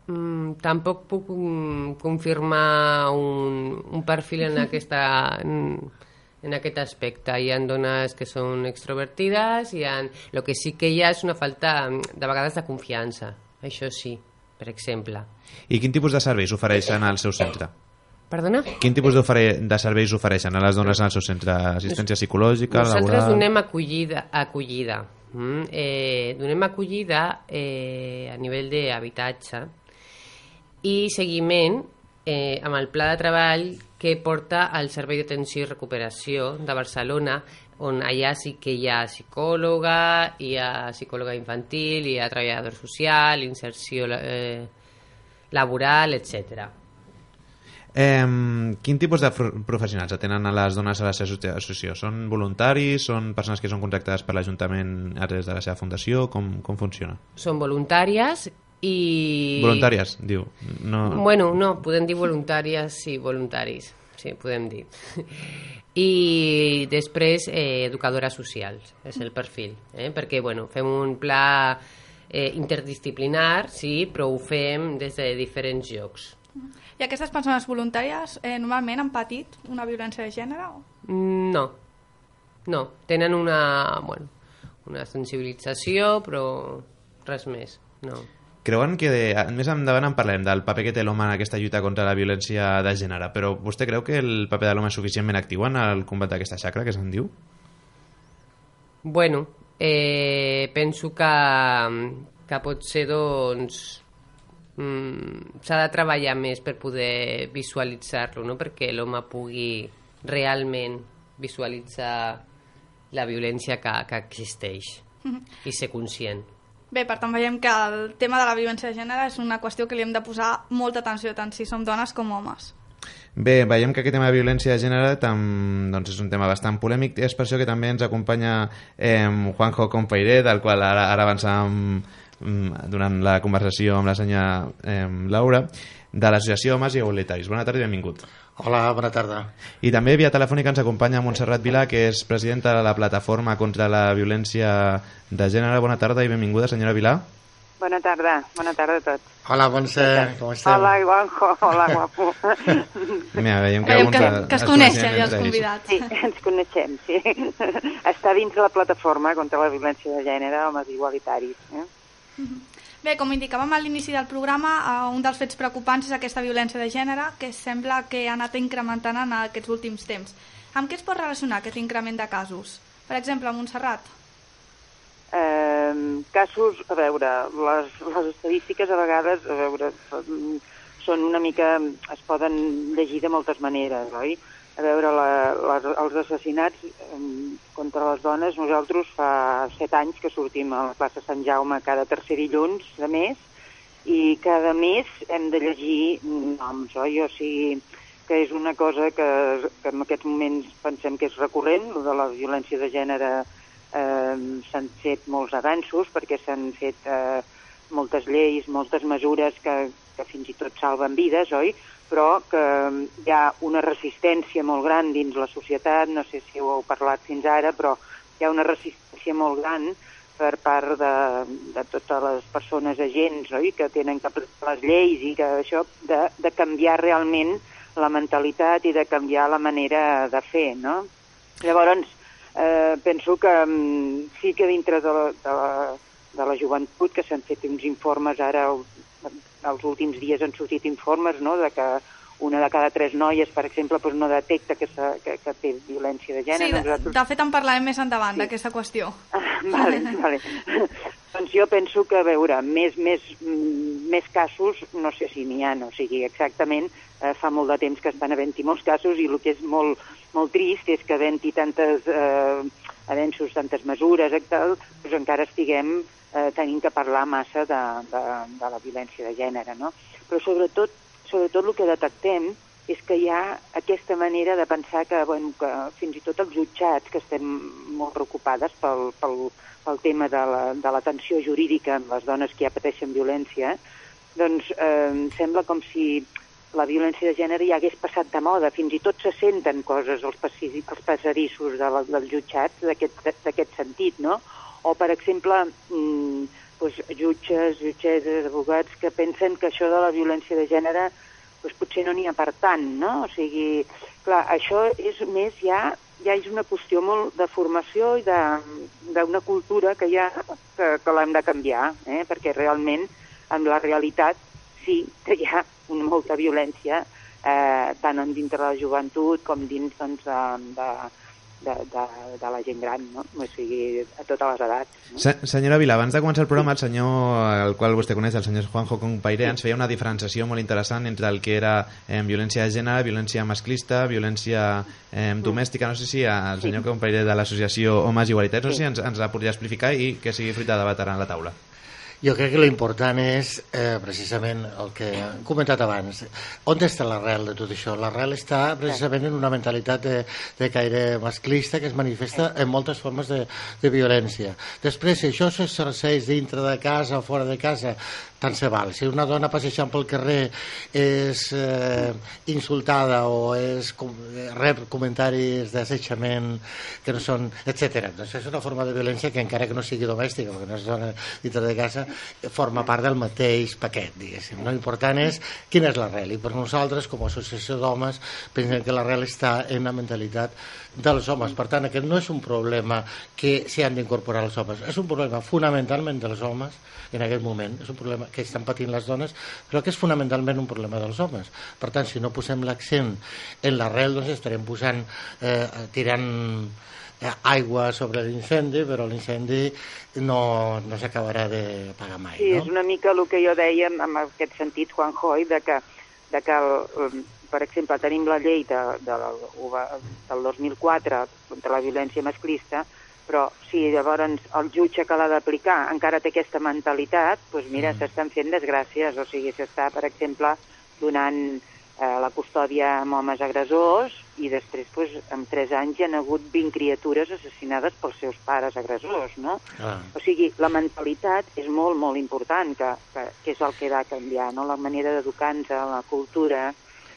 Mm, tampoc puc um, confirmar un, un perfil en, (laughs) aquesta, en, en aquest aspecte. Hi ha dones que són extrovertides, hi ha... el que sí que hi ha és una falta de vegades de confiança, això sí, per exemple. I quin tipus de serveis ofereixen al seu centre? Perdona? Quin tipus de serveis ofereixen a les dones al seu centre? Assistència psicològica, Nosaltres laboral... Donem acollida, acollida. Mm? Eh, donem acollida eh, a nivell d'habitatge i seguiment eh, amb el pla de treball que porta al Servei d'Atenció i Recuperació de Barcelona, on allà sí que hi ha psicòloga, hi ha psicòloga infantil, hi ha treballador social, inserció eh, laboral, etc. Eh, quin tipus de professionals atenen a les dones a la seva associació? Són voluntaris? Són persones que són contractades per l'Ajuntament a través de la seva fundació? Com, com funciona? Són voluntàries i... Voluntàries, diu. No... Bueno, no, podem dir voluntàries, sí, voluntaris, sí, podem dir. I després eh, educadores socials, és el perfil, eh? perquè bueno, fem un pla eh, interdisciplinar, sí, però ho fem des de diferents llocs. I aquestes persones voluntàries eh, normalment han patit una violència de gènere? O? Mm, no, no. Tenen una, bueno, una sensibilització, però res més, no. Creuen que de, més endavant en parlem del paper que té l'home en aquesta lluita contra la violència de gènere, però vostè creu que el paper de l'home és suficientment actiu en el combat d'aquesta xacra que se'n diu? Bueno, eh, penso que, que pot ser doncs mm, s'ha de treballar més per poder visualitzar-lo, no? perquè l'home pugui realment visualitzar la violència que, que existeix i ser conscient. Bé, per tant veiem que el tema de la violència de gènere és una qüestió que li hem de posar molta atenció tant si som dones com homes. Bé, veiem que aquest tema de violència de gènere tam, doncs és un tema bastant polèmic. És per això que també ens acompanya eh, Juanjo Compairé, del qual ara, ara avançàvem durant la conversació amb la senyora eh, Laura, de l'Associació Homes i Igualitaris. Bona tarda i benvingut. Hola, bona tarda. I també via telefònica ens acompanya Montserrat Vilà, que és presidenta de la Plataforma contra la Violència de Gènere. Bona tarda i benvinguda, senyora Vilà. Bona tarda, bona tarda a tots. Hola, Montse, com estem? Hola, Ivanjo, hola, guapo. (laughs) Mira, veiem que, veiem que, que es coneixen ja els convidats. Sí, ens coneixem, sí. (laughs) Està dins de la plataforma contra la violència de gènere, homes igualitaris. Eh? Bé, com indicàvem a l'inici del programa, eh, un dels fets preocupants és aquesta violència de gènere que sembla que ha anat incrementant en aquests últims temps. Amb què es pot relacionar aquest increment de casos? Per exemple, a Montserrat. Eh, casos, a veure, les, les estadístiques a vegades, a veure, són- una mica... es poden llegir de moltes maneres, oi? A veure, la, les, els assassinats contra les dones, nosaltres fa set anys que sortim a la plaça Sant Jaume cada tercer dilluns de mes i cada mes hem de llegir noms, oi? O sigui, que és una cosa que, que en aquests moments pensem que és recurrent, lo de la violència de gènere eh, s'han fet molts avanços perquè s'han fet eh, moltes lleis, moltes mesures que, que fins i tot salven vides, oi? Però que hi ha una resistència molt gran dins la societat, no sé si ho heu parlat fins ara, però hi ha una resistència molt gran per part de, de totes les persones agents oi? que tenen aplicar les lleis i que això de, de canviar realment la mentalitat i de canviar la manera de fer, no? Llavors, eh, penso que mm, sí que dintre de la, de la, de la joventut, que s'han fet uns informes ara, els últims dies han sortit informes, no?, de que una de cada tres noies, per exemple, doncs no detecta que, s'ha- que, que té violència de gènere. Sí, de, Nosaltres- de fet en parlarem més endavant, Sí. d'aquesta qüestió. (laughs) vale, vale. doncs jo penso que, a veure, més, més, més casos, no sé si n'hi ha, o sigui, exactament, eh, fa molt de temps que estan havent-hi molts casos i el que és molt, molt trist és que havent-hi tantes eh, avenços, tantes mesures tal, doncs encara estiguem eh, tenint que parlar massa de, de, de la violència de gènere, no? Però sobretot, sobretot el que detectem és que hi ha aquesta manera de pensar que, bueno, que fins i tot els jutjats, que estem molt preocupades pel, pel, pel tema de la- de l'atenció la, jurídica amb les dones que ja pateixen violència, doncs eh, em sembla com si la violència de gènere ja hagués passat de moda. Fins i tot se senten coses als, passi- als passadissos de la, dels jutjats d'aquest sentit, no? O, per exemple, mm, doncs, jutges, jutgesses, advocats que pensen que això de la violència de gènere doncs potser no n'hi ha per tant, no? O sigui, clar, això és més ja ja és una qüestió molt de formació i d'una cultura que ja que, que l'hem de canviar, eh? perquè realment en la realitat sí que hi ha molta violència eh, tant dintre de la joventut com dins doncs, de, de, de, de la gent gran, no? o sigui, a totes les edats. No? Se senyora Vila, abans de començar el programa, el senyor, el qual vostè coneix, el senyor Juanjo Compairé, ens feia una diferenciació molt interessant entre el que era eh, violència de gènere, violència masclista, violència eh, domèstica. No sé si el senyor Compairé de l'associació Homes Igualitats, no sé si ens, ens la podria explicar i que sigui fruit de debat ara a la taula. Jo crec que l'important és eh, precisament el que he comentat abans. On està l'arrel de tot això? L'arrel està precisament en una mentalitat de, de caire masclista que es manifesta en moltes formes de, de violència. Després, si això s'exerceix dintre de casa o fora de casa, tant se val. Si una dona passejant pel carrer és eh, insultada o és, com, eh, rep comentaris d'assetjament que no són, etc. Doncs és una forma de violència que encara que no sigui domèstica, perquè no és dona dintre de casa, forma part del mateix paquet, diguéssim. No? L'important és quina és l'arrel. I per nosaltres, com a associació d'homes, pensem que l'arrel està en la mentalitat dels homes. Per tant, aquest no és un problema que s'hi han d'incorporar els homes, és un problema fonamentalment dels homes en aquest moment, és un problema que estan patint les dones, però que és fonamentalment un problema dels homes. Per tant, si no posem l'accent en l'arrel, doncs estarem posant, eh, tirant eh, aigua sobre l'incendi, però l'incendi no, no s'acabarà de pagar mai. Sí, no? és una mica el que jo deia en- aquest sentit, Juan Joy, de que, de que el, per exemple, tenim la llei de, de, del 2004 contra la violència masclista, però si llavors el jutge que l'ha d'aplicar encara té aquesta mentalitat, doncs mira, mm. s'estan fent desgràcies, o sigui, s'està, per exemple, donant eh, la custòdia amb homes agressors i després, doncs, en tres anys hi han hagut 20 criatures assassinades pels seus pares agressors, no? Ah. O sigui, la mentalitat és molt, molt important, que, que, que és el que ha de canviar, no? La manera d'educar-nos, la cultura...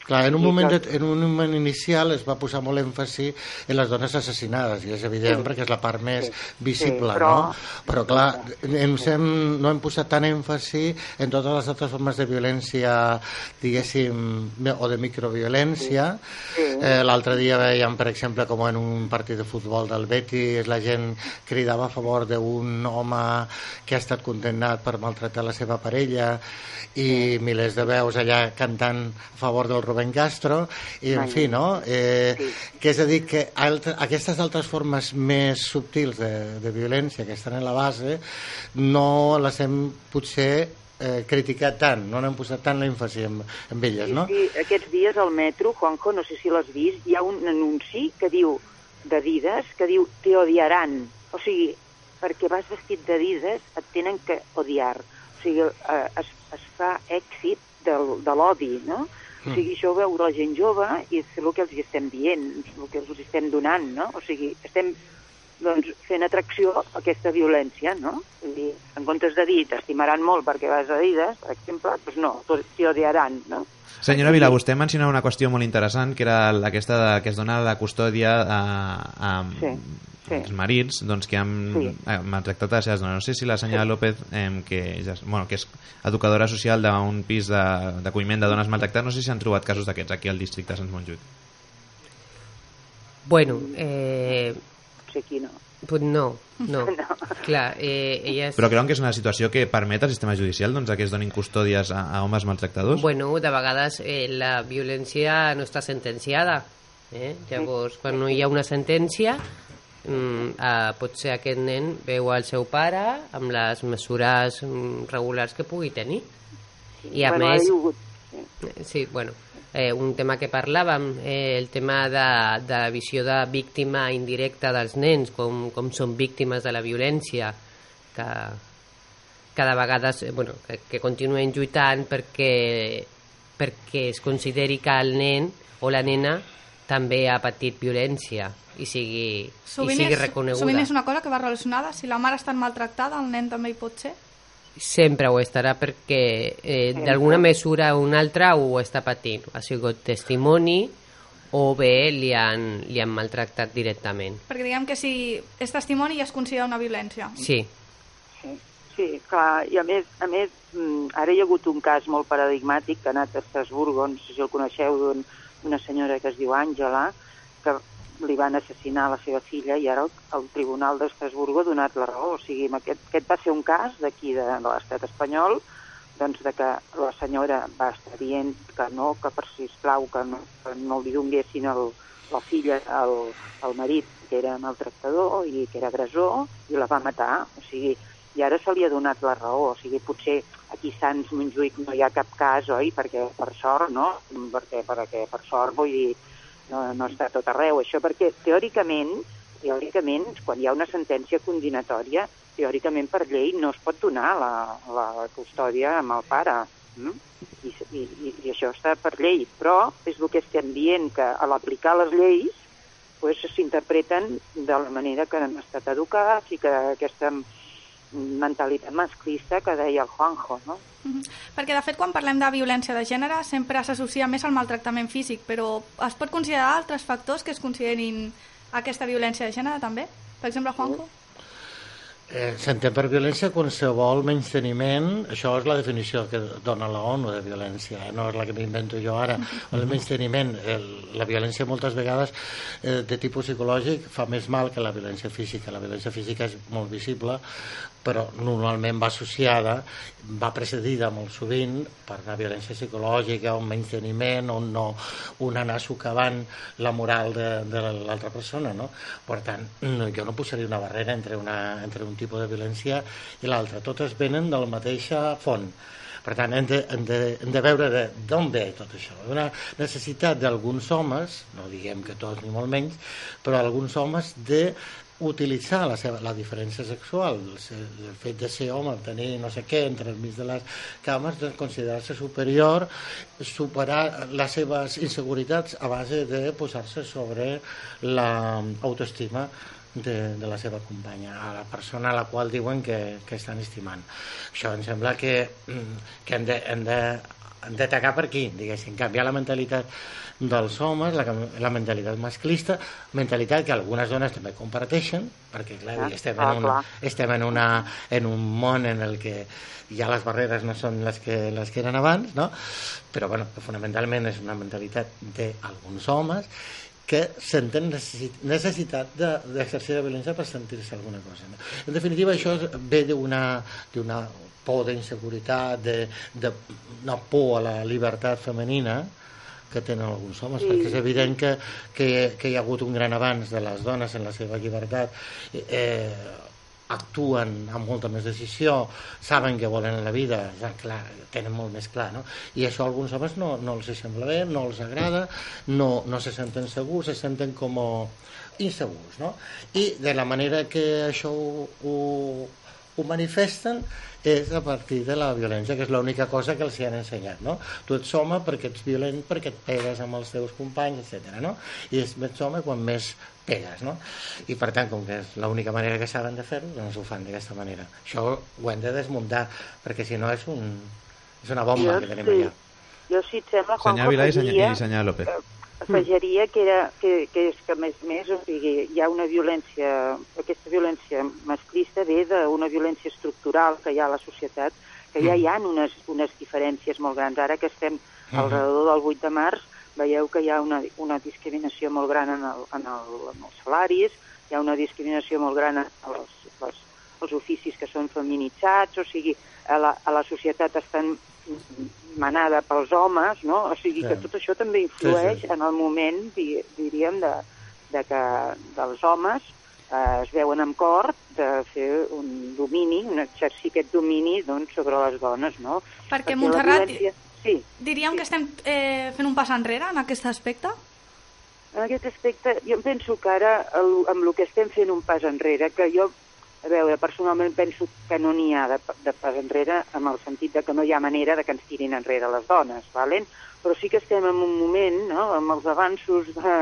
Clar, en un, moment de, en un moment inicial es va posar molt èmfasi en les dones assassinades, i és evident Sí. perquè és la part més Sí. visible, Sí, però- no? Però clar, ens hem, no hem posat tant èmfasi en totes les altres formes de violència, diguéssim, o de microviolència. Sí. Eh, L'altre dia veiem, per exemple, com en un partit de futbol del Betis la gent cridava a favor d'un home que ha estat condemnat per maltratar la seva parella i milers de veus allà cantant a favor del Rubén Castro, i en fi, no? Eh, sí. Que és a dir, que altre, aquestes altres formes més subtils de, de violència que estan en la base no les hem potser eh, criticat tant, no n'hem posat tant l'èmfasi en, en elles, no? Sí, sí, aquests dies al metro, Juanjo, no sé si l'has vist, hi ha un anunci que diu d'Adidas, que diu te odiaran. O sigui, perquè vas vestit d'Adidas et tenen que odiar. O sigui, eh, es, es fa èxit del, de l'odi, no? O sigui, això ho veu la gent jove i és el que els estem dient, el que els estem donant, no? O sigui, estem doncs, fent atracció a aquesta violència, no? Vull dir, en comptes de dir t'estimaran molt perquè vas a Adidas, per exemple, doncs no, t'hi odiaran, no? Senyora Vila, vostè mencionava una qüestió molt interessant, que era aquesta de, que es dona la custòdia a, a, Sí, sí. als marits doncs, que han Sí. maltractat a les seves dones. No sé si la senyora López, eh, que, ja, bueno, que és educadora social d'un pis de- d'acolliment de, dones maltractades, no sé si han trobat casos d'aquests aquí al districte de Sant Montjuïc. Bueno, eh, Potser aquí no. Pues no, no. (laughs) No. Clar, eh, elles... Però creuen que és una situació que permet al sistema judicial doncs, que es donin custòdies a, a homes maltractadors? Bueno, de vegades eh, la violència no està sentenciada. Eh? Llavors, quan no hi ha una sentència, mm, eh, potser aquest nen veu el seu pare amb les mesures mm, regulars que pugui tenir. I a bueno, més, Sí, bueno, eh, un tema que parlàvem, eh, el tema de, de la visió de víctima indirecta dels nens, com, com són víctimes de la violència, que cada vegada eh, bueno, que, que continuen lluitant perquè, perquè es consideri que el nen o la nena també ha patit violència i sigui, i Sovint, sigui és, reconeguda. sovint és una cosa que va relacionada. Si la mare està maltractada, el nen també hi pot ser. Sempre ho estarà perquè eh, d'alguna mesura o una altra ho està patint. Ha sigut testimoni o bé li han, li han maltractat directament. Perquè diguem que si és testimoni ja es considera una violència. Sí, Sí, sí, clar, i a més, a més mm, ara hi ha hagut un cas molt paradigmàtic que ha anat a Estrasburgo, no sé si el coneixeu, d'un- d'una senyora que es diu Àngela, que li van assassinar la seva filla i ara el, el Tribunal d'Estrasburgo ha donat la raó. O sigui, aquest, aquest va ser un cas d'aquí de, de l'estat espanyol, doncs de que la senyora va estar dient que no, que per sisplau que no, que no li donguessin el, la filla al, al marit que era maltractador i que era agressor i la va matar. O sigui, i ara se li ha donat la raó. O sigui, potser aquí a Sants Montjuïc no hi ha cap cas, oi? Perquè per sort, no? Perquè, perquè per sort, vull dir, no, no està tot arreu, això, perquè teòricament, teòricament, quan hi ha una sentència condinatòria, teòricament per llei no es pot donar la, la custòdia amb el pare. Mm? I, i, i, I això està per llei. Però és el que estem dient, que a l'aplicar les lleis pues, s'interpreten de la manera que han estat educats i que aquesta mentalitat masclista que deia el Juanjo, no? Mhm. Perquè, de fet, quan parlem de violència de gènere sempre s'associa més al maltractament físic, però es pot considerar altres factors que es considerin aquesta violència de gènere també? Per exemple, Juanjo? Eh, S'entén per violència qualsevol menysteniment, això és la definició que dona la ONU de violència, eh? no és la que m'invento jo ara. El menysteniment, el, la violència moltes vegades eh, de tipus psicològic fa més mal que la violència física. La violència física és molt visible, però normalment va associada, va precedida molt sovint per una violència psicològica, un menysteniment, on no un anar socavant la moral de, de l'altra persona. No? Per tant, no, jo no posaria una barrera entre, una, entre un tipus de violència i l'altre. Totes venen de la mateixa font. Per tant, hem de, hem de, hem de veure d'on ve tot això. Una necessitat d'alguns homes, no diguem que tots ni molt menys, però alguns homes de utilitzar la, seva, la diferència sexual, el, el fet de ser home, tenir no sé què entre el mig de les cames, de considerar-se superior, superar les seves inseguretats a base de posar-se sobre l'autoestima de, de la seva companya, a la persona a la qual diuen que, que estan estimant. Això em sembla que, que hem de, hem de, d'atacar per aquí, diguéssim, canviar la mentalitat dels homes, la, la mentalitat masclista, mentalitat que algunes dones també comparteixen, perquè clar, Ah, estem, ah, en una, clar. estem en, una, en un món en el que ja les barreres no són les que, les que eren abans, no? però bueno, fonamentalment és una mentalitat d'alguns homes que senten necessit necessitat de- d'exercir la violència per sentir-se alguna cosa. No? En definitiva, això ve d'una por d'inseguretat, de, de una por a la llibertat femenina, que tenen alguns homes, Sí. perquè és evident que, que, que hi ha hagut un gran avanç de les dones en la seva llibertat, eh, actuen amb molta més decisió, saben què volen en la vida, ja, clar, tenen molt més clar, no? I això a alguns homes no, no els sembla bé, no els agrada, no, no se senten segurs, se senten com insegurs, no? I de la manera que això ho, ho, ho manifesten és a partir de la violència, que és l'única cosa que els hi han ensenyat, no? Tu ets home perquè ets violent, perquè et pegues amb els teus companys, etc. no? I és més home quan més pegues, no? I per tant, com que és l'única manera que saben de fer-ho, doncs ho fan d'aquesta manera. Això ho hem de desmuntar, perquè si no és, un, és una bomba que tenim allà. Jo, si et sembla, Juanjo, Senyor Vilà i senyor, i senyor López. Afegiria que, era, que, que és que, a més a més, o sigui, hi ha una violència, aquesta violència masclista ve d'una violència estructural que hi ha a la societat, que ja hi ha unes, unes diferències molt grans. Ara que estem al redador del 8 de març, veieu que hi ha una, una discriminació molt gran en, el, en, el, en els salaris, hi ha una discriminació molt gran en els, els, els oficis que són feminitzats, o sigui, a la, a la societat estan manada pels homes, no? O sigui que Sí. tot això també influeix Sí, sí. en el moment, di, diríem, de, de que dels homes eh, es veuen amb cor de fer un domini, un exercir aquest domini doncs, sobre les dones, no? Perquè, la Montserrat, violència- Sí, diríem que estem eh, fent un pas enrere en aquest aspecte? en aquest aspecte, jo penso que ara, el, amb el que estem fent un pas enrere, que jo, a veure, personalment penso que no n'hi ha de, de pas enrere, en el sentit de que no hi ha manera de que ens tirin enrere les dones, valen? però sí que estem en un moment, no?, amb els avanços de,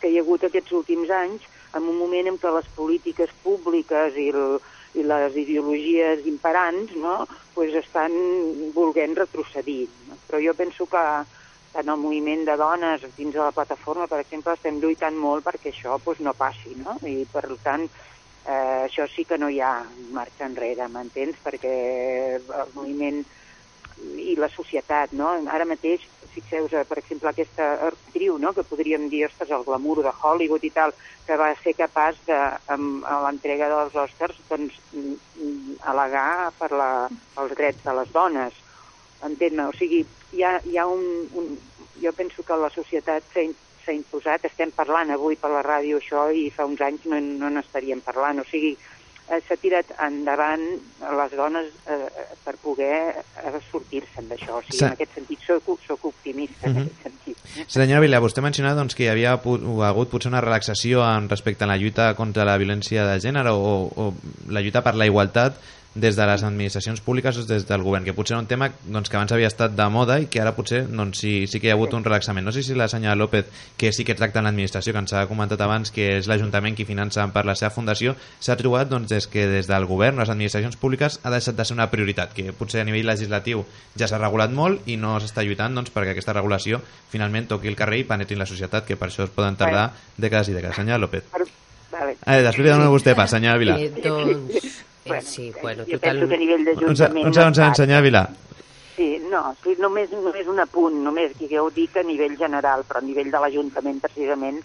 que hi ha hagut aquests últims anys, en un moment en què les polítiques públiques i, el, i les ideologies imperants no, pues estan volent retrocedir. No? Però jo penso que en el moviment de dones dins de la plataforma, per exemple, estem lluitant molt perquè això pues, no passi, no? I per tant, eh, això sí que no hi ha marxa enrere, m'entens? Perquè el moviment i la societat, no? Ara mateix, fixeu per exemple, aquesta actriu, no?, que podríem dir, ostres, el glamour de Hollywood i tal, que va ser capaç de, amb, l'entrega dels Oscars, doncs, mm, al·legar per la, els drets de les dones. Entén-me? O sigui, hi ha, hi ha un, un... Jo penso que la societat s'ha s'ha imposat, estem parlant avui per la ràdio això i fa uns anys no, no n'estaríem parlant, o sigui, eh, s'ha tirat endavant les dones eh, per poder eh, sortir-se'n d'això. O sigui, en aquest sentit soc, soc optimista, en aquest sentit. Senyora Vila, vostè ha mencionat doncs, que hi havia hagut potser una relaxació en respecte a la lluita contra la violència de gènere o, o la lluita per la igualtat des de les administracions públiques o des del govern, que potser era un tema doncs, que abans havia estat de moda i que ara potser doncs, sí, sí que hi ha hagut un relaxament. No sé si la senyora López, que sí que tracta en l'administració, que ens ha comentat abans que és l'Ajuntament qui finança per la seva fundació, s'ha trobat doncs, des que des del govern, les administracions públiques, ha deixat de ser una prioritat, que potser a nivell legislatiu ja s'ha regulat molt i no s'està lluitant doncs, perquè aquesta regulació finalment toqui el carrer i penetri en la societat, que per això es poden tardar dècades i dècades. Senyora López. Vale. Eh, després li dono vostè pas, senyora Vila. Eh, doncs, Bueno, sí, bueno, jo total... penso que a nivell d'Ajuntament... un segon, un segon, senyora Vila. Sí, no, sí, només, només un apunt, només que jo ho dic a nivell general, però a nivell de l'Ajuntament precisament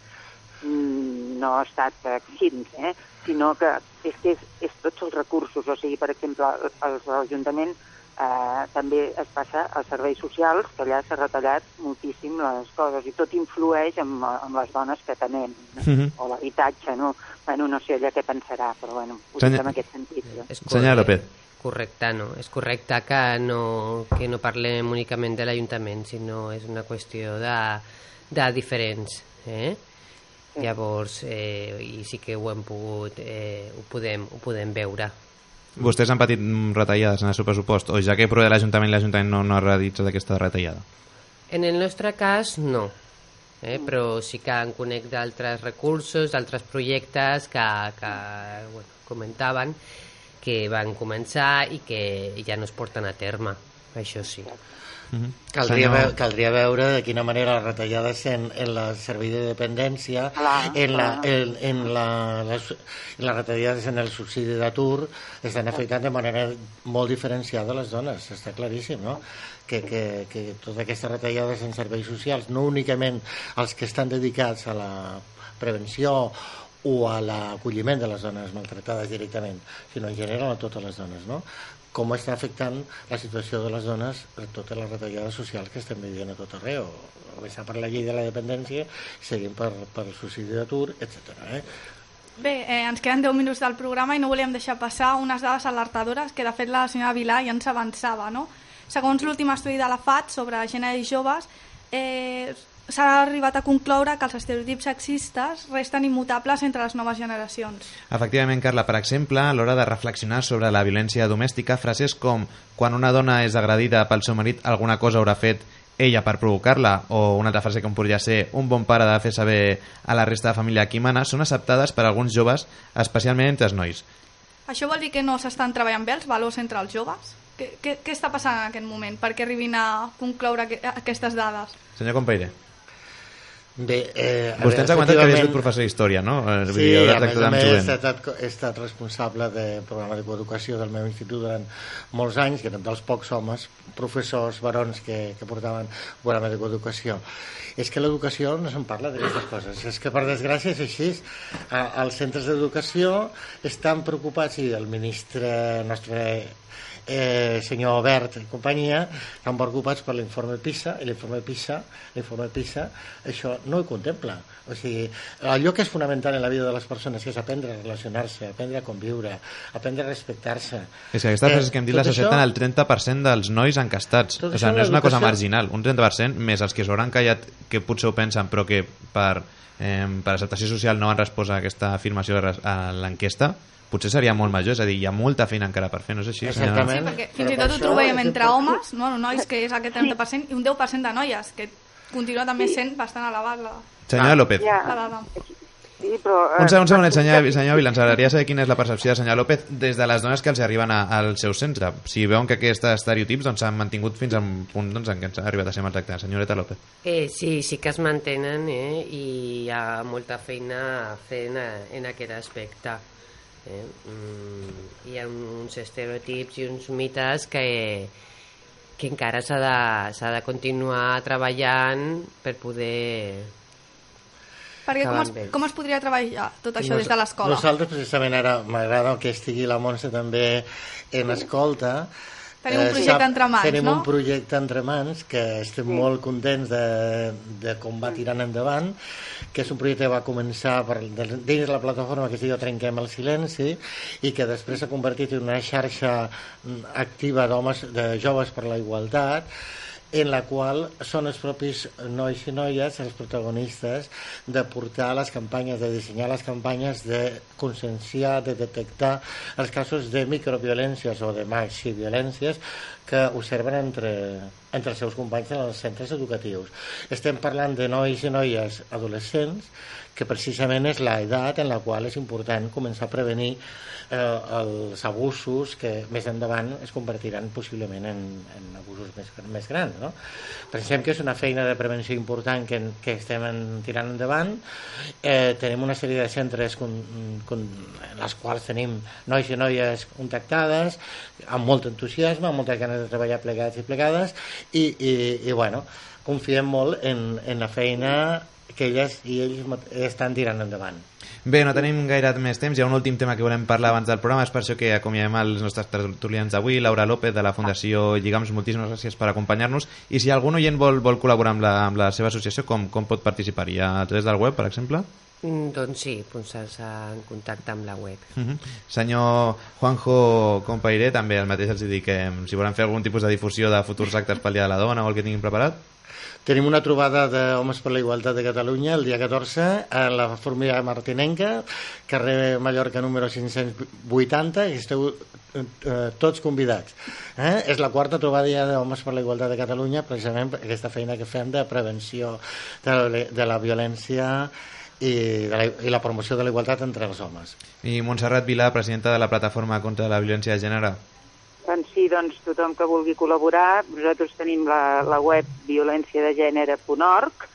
mm, no ha estat exint, eh? sinó que és que és, és tots els recursos, o sigui, per exemple, l'Ajuntament eh, també es passa als serveis socials, que allà s'ha retallat moltíssim les coses, i tot influeix amb, amb les dones que tenem, no? Mhm. o l'habitatge, no? Bueno, no sé ella què pensarà, però bueno, ho Senyor- dic en aquest sentit. Jo. Senyora López. Correcte, no? És correcte que no, que no parlem únicament de l'Ajuntament, sinó és una qüestió de, de diferents. Eh? Sí. Llavors, eh, i sí que ho hem pogut, eh, ho, podem, ho podem veure. Vostès han patit retallades en el seu pressupost, o ja que prové de l'Ajuntament, l'Ajuntament no, no ha realitzat aquesta retallada? En el nostre cas, no. Eh? Però sí que en conec d'altres recursos, d'altres projectes que, que bueno, comentaven que van començar i que ja no es porten a terme. Això sí. Caldria, Senyor- veu, caldria veure de quina manera les retallades en, en la servei de dependència, Clar, en, la, clar. en, en la, les, en les retallades en el subsidi d'atur estan afectant de manera molt diferenciada les dones, està claríssim, no? Que, que, que totes aquestes retallades en serveis socials, no únicament els que estan dedicats a la prevenció o a l'acolliment de les dones maltractades directament, sinó en general a totes les dones, no? Com està afectant la situació de les dones totes les retallades socials que estem vivint a tot arreu. Començar per la llei de la dependència, seguim per, per el suïcidi d'atur, etc. Eh? Bé, eh, ens queden 10 minuts del programa i no volíem deixar passar unes dades alertadores que de fet la senyora Vilà ja ens avançava. No? Segons l'últim estudi de la FAT sobre gènere i joves, eh, s'ha arribat a concloure que els estereotips sexistes resten immutables entre les noves generacions. Efectivament, Carla, per exemple, a l'hora de reflexionar sobre la violència domèstica, frases com quan una dona és agredida pel seu marit, alguna cosa haurà fet ella per provocar-la, o una altra frase com podria ser un bon pare de fer saber a la resta de família qui mana, són acceptades per alguns joves, especialment entre els nois. Això vol dir que no s'estan treballant bé els valors entre els joves? Què, què, què està passant en aquest moment perquè arribin a concloure que, aquestes dades? Senyor Compaire. Bé, eh, Vostè ens ha comentat que havia sigut professor d'història, no? Eh, Sí, a més a més he estat, he estat responsable del programa de coeducació del meu institut durant molts anys, que eren dels pocs homes, professors, barons que, que portaven programa de coeducació. És que l'educació no se'n parla d'aquestes coses, és que per desgràcia és així. A, als centres d'educació estan preocupats, i el ministre nostre eh, senyor Obert i companyia estan preocupats per l'informe PISA i l'informe PISA, l'informe PISA això no ho contempla o sigui, allò que és fonamental en la vida de les persones que és aprendre a relacionar-se aprendre a conviure, aprendre a respectar-se És que aquestes Eh, frases que hem dit les accepten això- el 30% dels nois encastats. O sigui, no és una cosa marginal. Un 30% més els que s'hauran callat, que potser ho pensen, però que per, eh, per acceptació social no han respost a aquesta afirmació a l'enquesta, potser seria molt major. És a dir, hi ha molta feina encara per fer, no és així? Exactament. Sí, perquè fins i tot ho trobem entre homes, no, nois, que és aquest 30%, i un 10% de noies, que continua també sent bastant elevat la, Senyora López. Ja, dada. sí, però... eh, Un segon, un segon, senyor, (laughs) senyor Vila, ens agradaria saber quina és la percepció de senyor López des de les dones que els arriben a, al seu centre. Si veuen que aquests estereotips doncs, s'han mantingut fins a un punt doncs, en què ens ha arribat a ser maltractats. Senyoreta López. Eh, sí, sí que es mantenen eh? i hi ha molta feina a fer en, en aquest aspecte. Eh? Mm, hi ha uns estereotips i uns mites que, que encara s'ha de, s'ha de continuar treballant per poder... Perquè com es, com es podria treballar tot això Nos- des de l'escola? Nosaltres precisament ara m'agrada que estigui la Montse també en escolta. Tenim un Eh, projecte sap- entre mans, Tenim no? un projecte entre mans que estem molt contents de, de com va tirant endavant, que és un projecte que va començar per, de- dins de la plataforma que es diu Trenquem el silenci i que després s'ha convertit en una xarxa mm, activa d'homes, de joves per la igualtat, en la qual són els propis nois i noies els protagonistes de portar les campanyes, de dissenyar les campanyes, de conscienciar, de detectar els casos de microviolències o de maxiviolències que observen entre, entre els seus companys en els centres educatius. Estem parlant de nois i noies adolescents que precisament és l'edat en la qual és important començar a prevenir eh, els abusos que més endavant es convertiran possiblement en, en abusos més, més grans. No? Pensem que és una feina de prevenció important que, que estem en, tirant endavant. Eh, tenim una sèrie de centres con, con, en les quals tenim nois i noies contactades amb molt entusiasme, amb moltes ganes de treballar plegats i plegades i, i, i bueno, confiem molt en, en la feina que elles i ells estan tirant endavant. Bé, no tenim gaire més temps. Hi ha un últim tema que volem parlar abans del programa. És per això que acomiadem els nostres tertulians d'avui. Laura López, de la Fundació Lligams, moltíssimes gràcies per acompanyar-nos. I si algun oient vol, vol col·laborar amb la, amb la seva associació, com, com pot participar? Hi ha a través del web, per exemple? Mm, doncs sí, posar-se en contacte amb la web. Uh -huh. Senyor Juanjo Compairé, també el mateix els dic que si volen fer algun tipus de difusió de futurs actes pel Dia de la Dona o el que tinguin preparat. Tenim una trobada d'Homes per la Igualtat de Catalunya el dia 14 a la Formiga Martinenca, carrer Mallorca número 580, i esteu eh, tots convidats. Eh? És la quarta trobada d'Homes per la Igualtat de Catalunya, precisament aquesta feina que fem de prevenció de la, de la violència i, de la, i la promoció de la igualtat entre els homes. I Montserrat Vilà, presidenta de la Plataforma contra la Violència de Gènere. Doncs sí, doncs tothom que vulgui col·laborar, nosaltres tenim la, la web violenciadegènere.org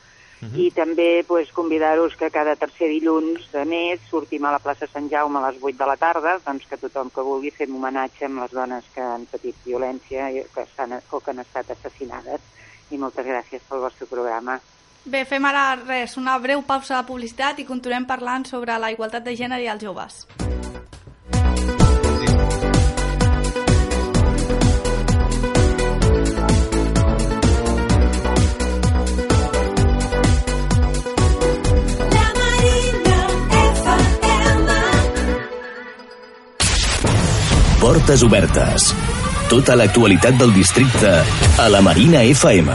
i també pues, convidar-vos que cada tercer dilluns de mes sortim a la plaça Sant Jaume a les 8 de la tarda, doncs que tothom que vulgui fem homenatge amb les dones que han patit violència i que estan, o que han estat assassinades. I moltes gràcies pel vostre programa. Bé, fem ara res, una breu pausa de publicitat i continuem parlant sobre la igualtat de gènere i els joves. Portes Obertes. Tota l'actualitat del districte a la Marina FM.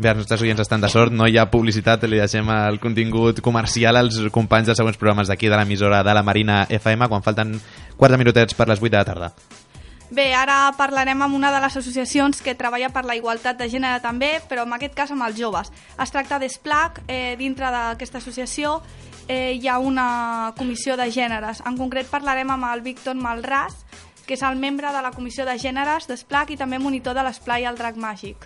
Bé, els nostres oients estan de sort, no hi ha publicitat, li deixem el contingut comercial als companys dels següents programes d'aquí de l'emissora de la Marina FM quan falten 4 minutets per les 8 de la tarda. Bé, ara parlarem amb una de les associacions que treballa per la igualtat de gènere també, però en aquest cas amb els joves. Es tracta d'ESPLAC, eh, dintre d'aquesta associació eh, hi ha una comissió de gèneres. En concret parlarem amb el Víctor Malràs, que és el membre de la comissió de gèneres d'ESPLAC i també monitor de l'esplai al Drac Màgic.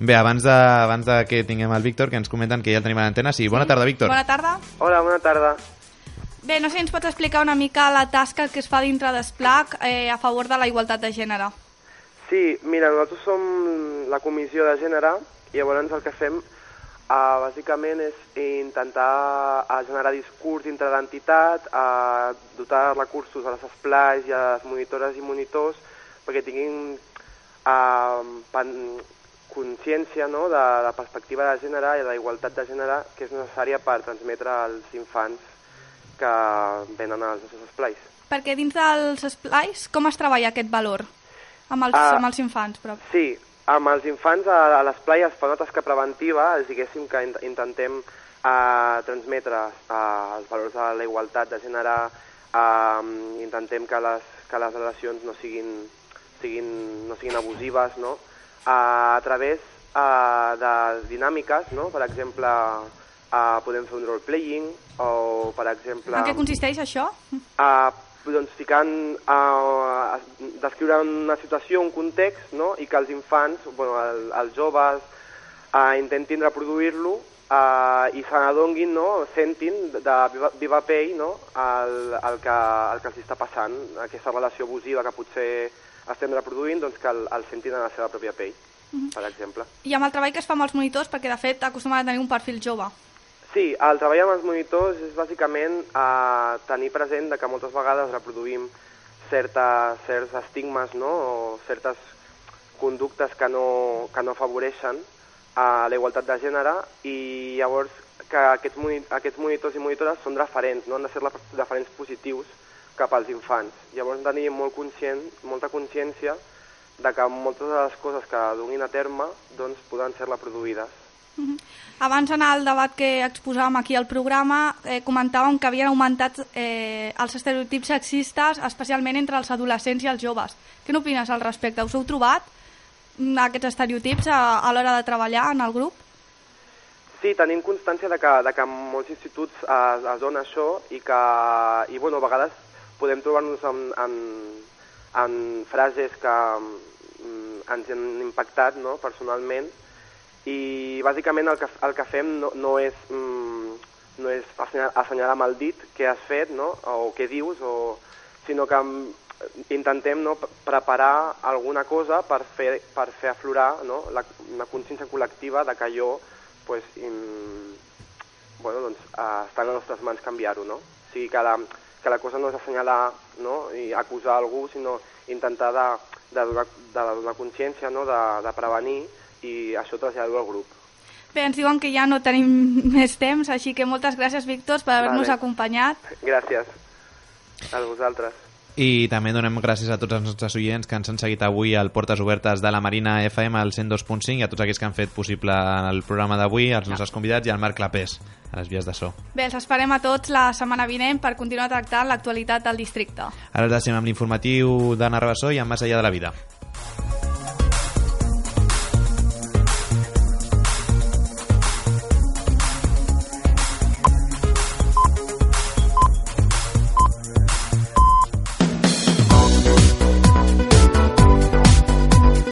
Bé, abans de, abans de que tinguem el Víctor, que ens comenten que ja el tenim a l'antena. Sí, bona tarda, Víctor. Bona tarda. Hola, bona tarda. Bé, no sé si ens pots explicar una mica la tasca que es fa dintre d'ESPLAC eh, a favor de la igualtat de gènere. Sí, mira, nosaltres som la comissió de gènere i llavors el que fem uh, bàsicament és intentar uh, generar discurs dintre l'entitat, uh, dotar recursos a les esplais i a les monitores i monitors perquè tinguin pan, consciència no, de la perspectiva de gènere i de la igualtat de gènere que és necessària per transmetre als infants que venen als nostres esplais. Perquè dins dels esplais, com es treballa aquest valor amb els, Ah. amb els infants? Però... Sí, amb els infants a, a l'esplai es fa una tasca preventiva, és diguéssim que int intentem uh, transmetre uh, els valors de la igualtat de gènere, uh, intentem que les, que les relacions no siguin, siguin, no siguin abusives, no? Uh, a través uh, de dinàmiques, no? Per exemple, uh, podem fer un role-playing, o per exemple... En què consisteix això? uh, doncs ficant, uh, descriure una situació, un context, no? i que els infants, bueno, el, els joves, uh, intentin reproduir-lo uh, i se n'adonguin, no? sentin de viva, viva pell no? el, el, que, el que els està passant, aquesta relació abusiva que potser estem reproduint, doncs que el, el sentin en la seva pròpia pell, per exemple. I amb el treball que es fa amb els monitors, perquè de fet acostumen a tenir un perfil jove. Sí, el treball amb els monitors és bàsicament eh, tenir present de que moltes vegades reproduïm certa, certs estigmes no? o certes conductes que no, que no afavoreixen a la igualtat de gènere i llavors que aquests, moni aquests monitors i monitores són referents, no? han de ser referents positius cap als infants. Llavors hem tenir molt conscient, molta consciència de que moltes de les coses que duguin a terme doncs, poden ser reproduïdes. Mhm. Abans en el debat que exposàvem aquí al programa eh, comentàvem que havien augmentat eh, els estereotips sexistes especialment entre els adolescents i els joves. Què n'opines al respecte? Us heu trobat mm, aquests estereotips a, a l'hora de treballar en el grup? Sí, tenim constància de que, de que molts instituts es, es dona això i que, i bueno, a vegades podem trobar-nos en, en, en frases que mm, ens han impactat no, personalment i bàsicament el que, el que fem no, no és, mm, no és assenyalar, assenyalar amb el dit què has fet no, o què dius, o, sinó que mm, intentem no, pre- preparar alguna cosa per fer, per fer aflorar no, la, una consciència col·lectiva de que allò pues, in, bueno, doncs, eh, està en les nostres mans canviar-ho. No? O sigui que la, que la cosa no és assenyalar no, i acusar algú, sinó intentar de, de donar, de donar consciència, no, de, de prevenir i això traslladar-ho al grup. Bé, ens diuen que ja no tenim (laughs) més temps, així que moltes gràcies, Víctor, per haver-nos Vale. acompanyat. Gràcies a vosaltres. I també donem gràcies a tots els nostres oients que ens han seguit avui al Portes Obertes de la Marina FM al 102.5 i a tots aquells que han fet possible el programa d'avui, els nostres convidats i al Marc Clapés, a les vies de so. Bé, els esperem a tots la setmana vinent per continuar tractant l'actualitat del districte. Ara els deixem amb l'informatiu d'Anna Rabassó i amb Més allà de la vida.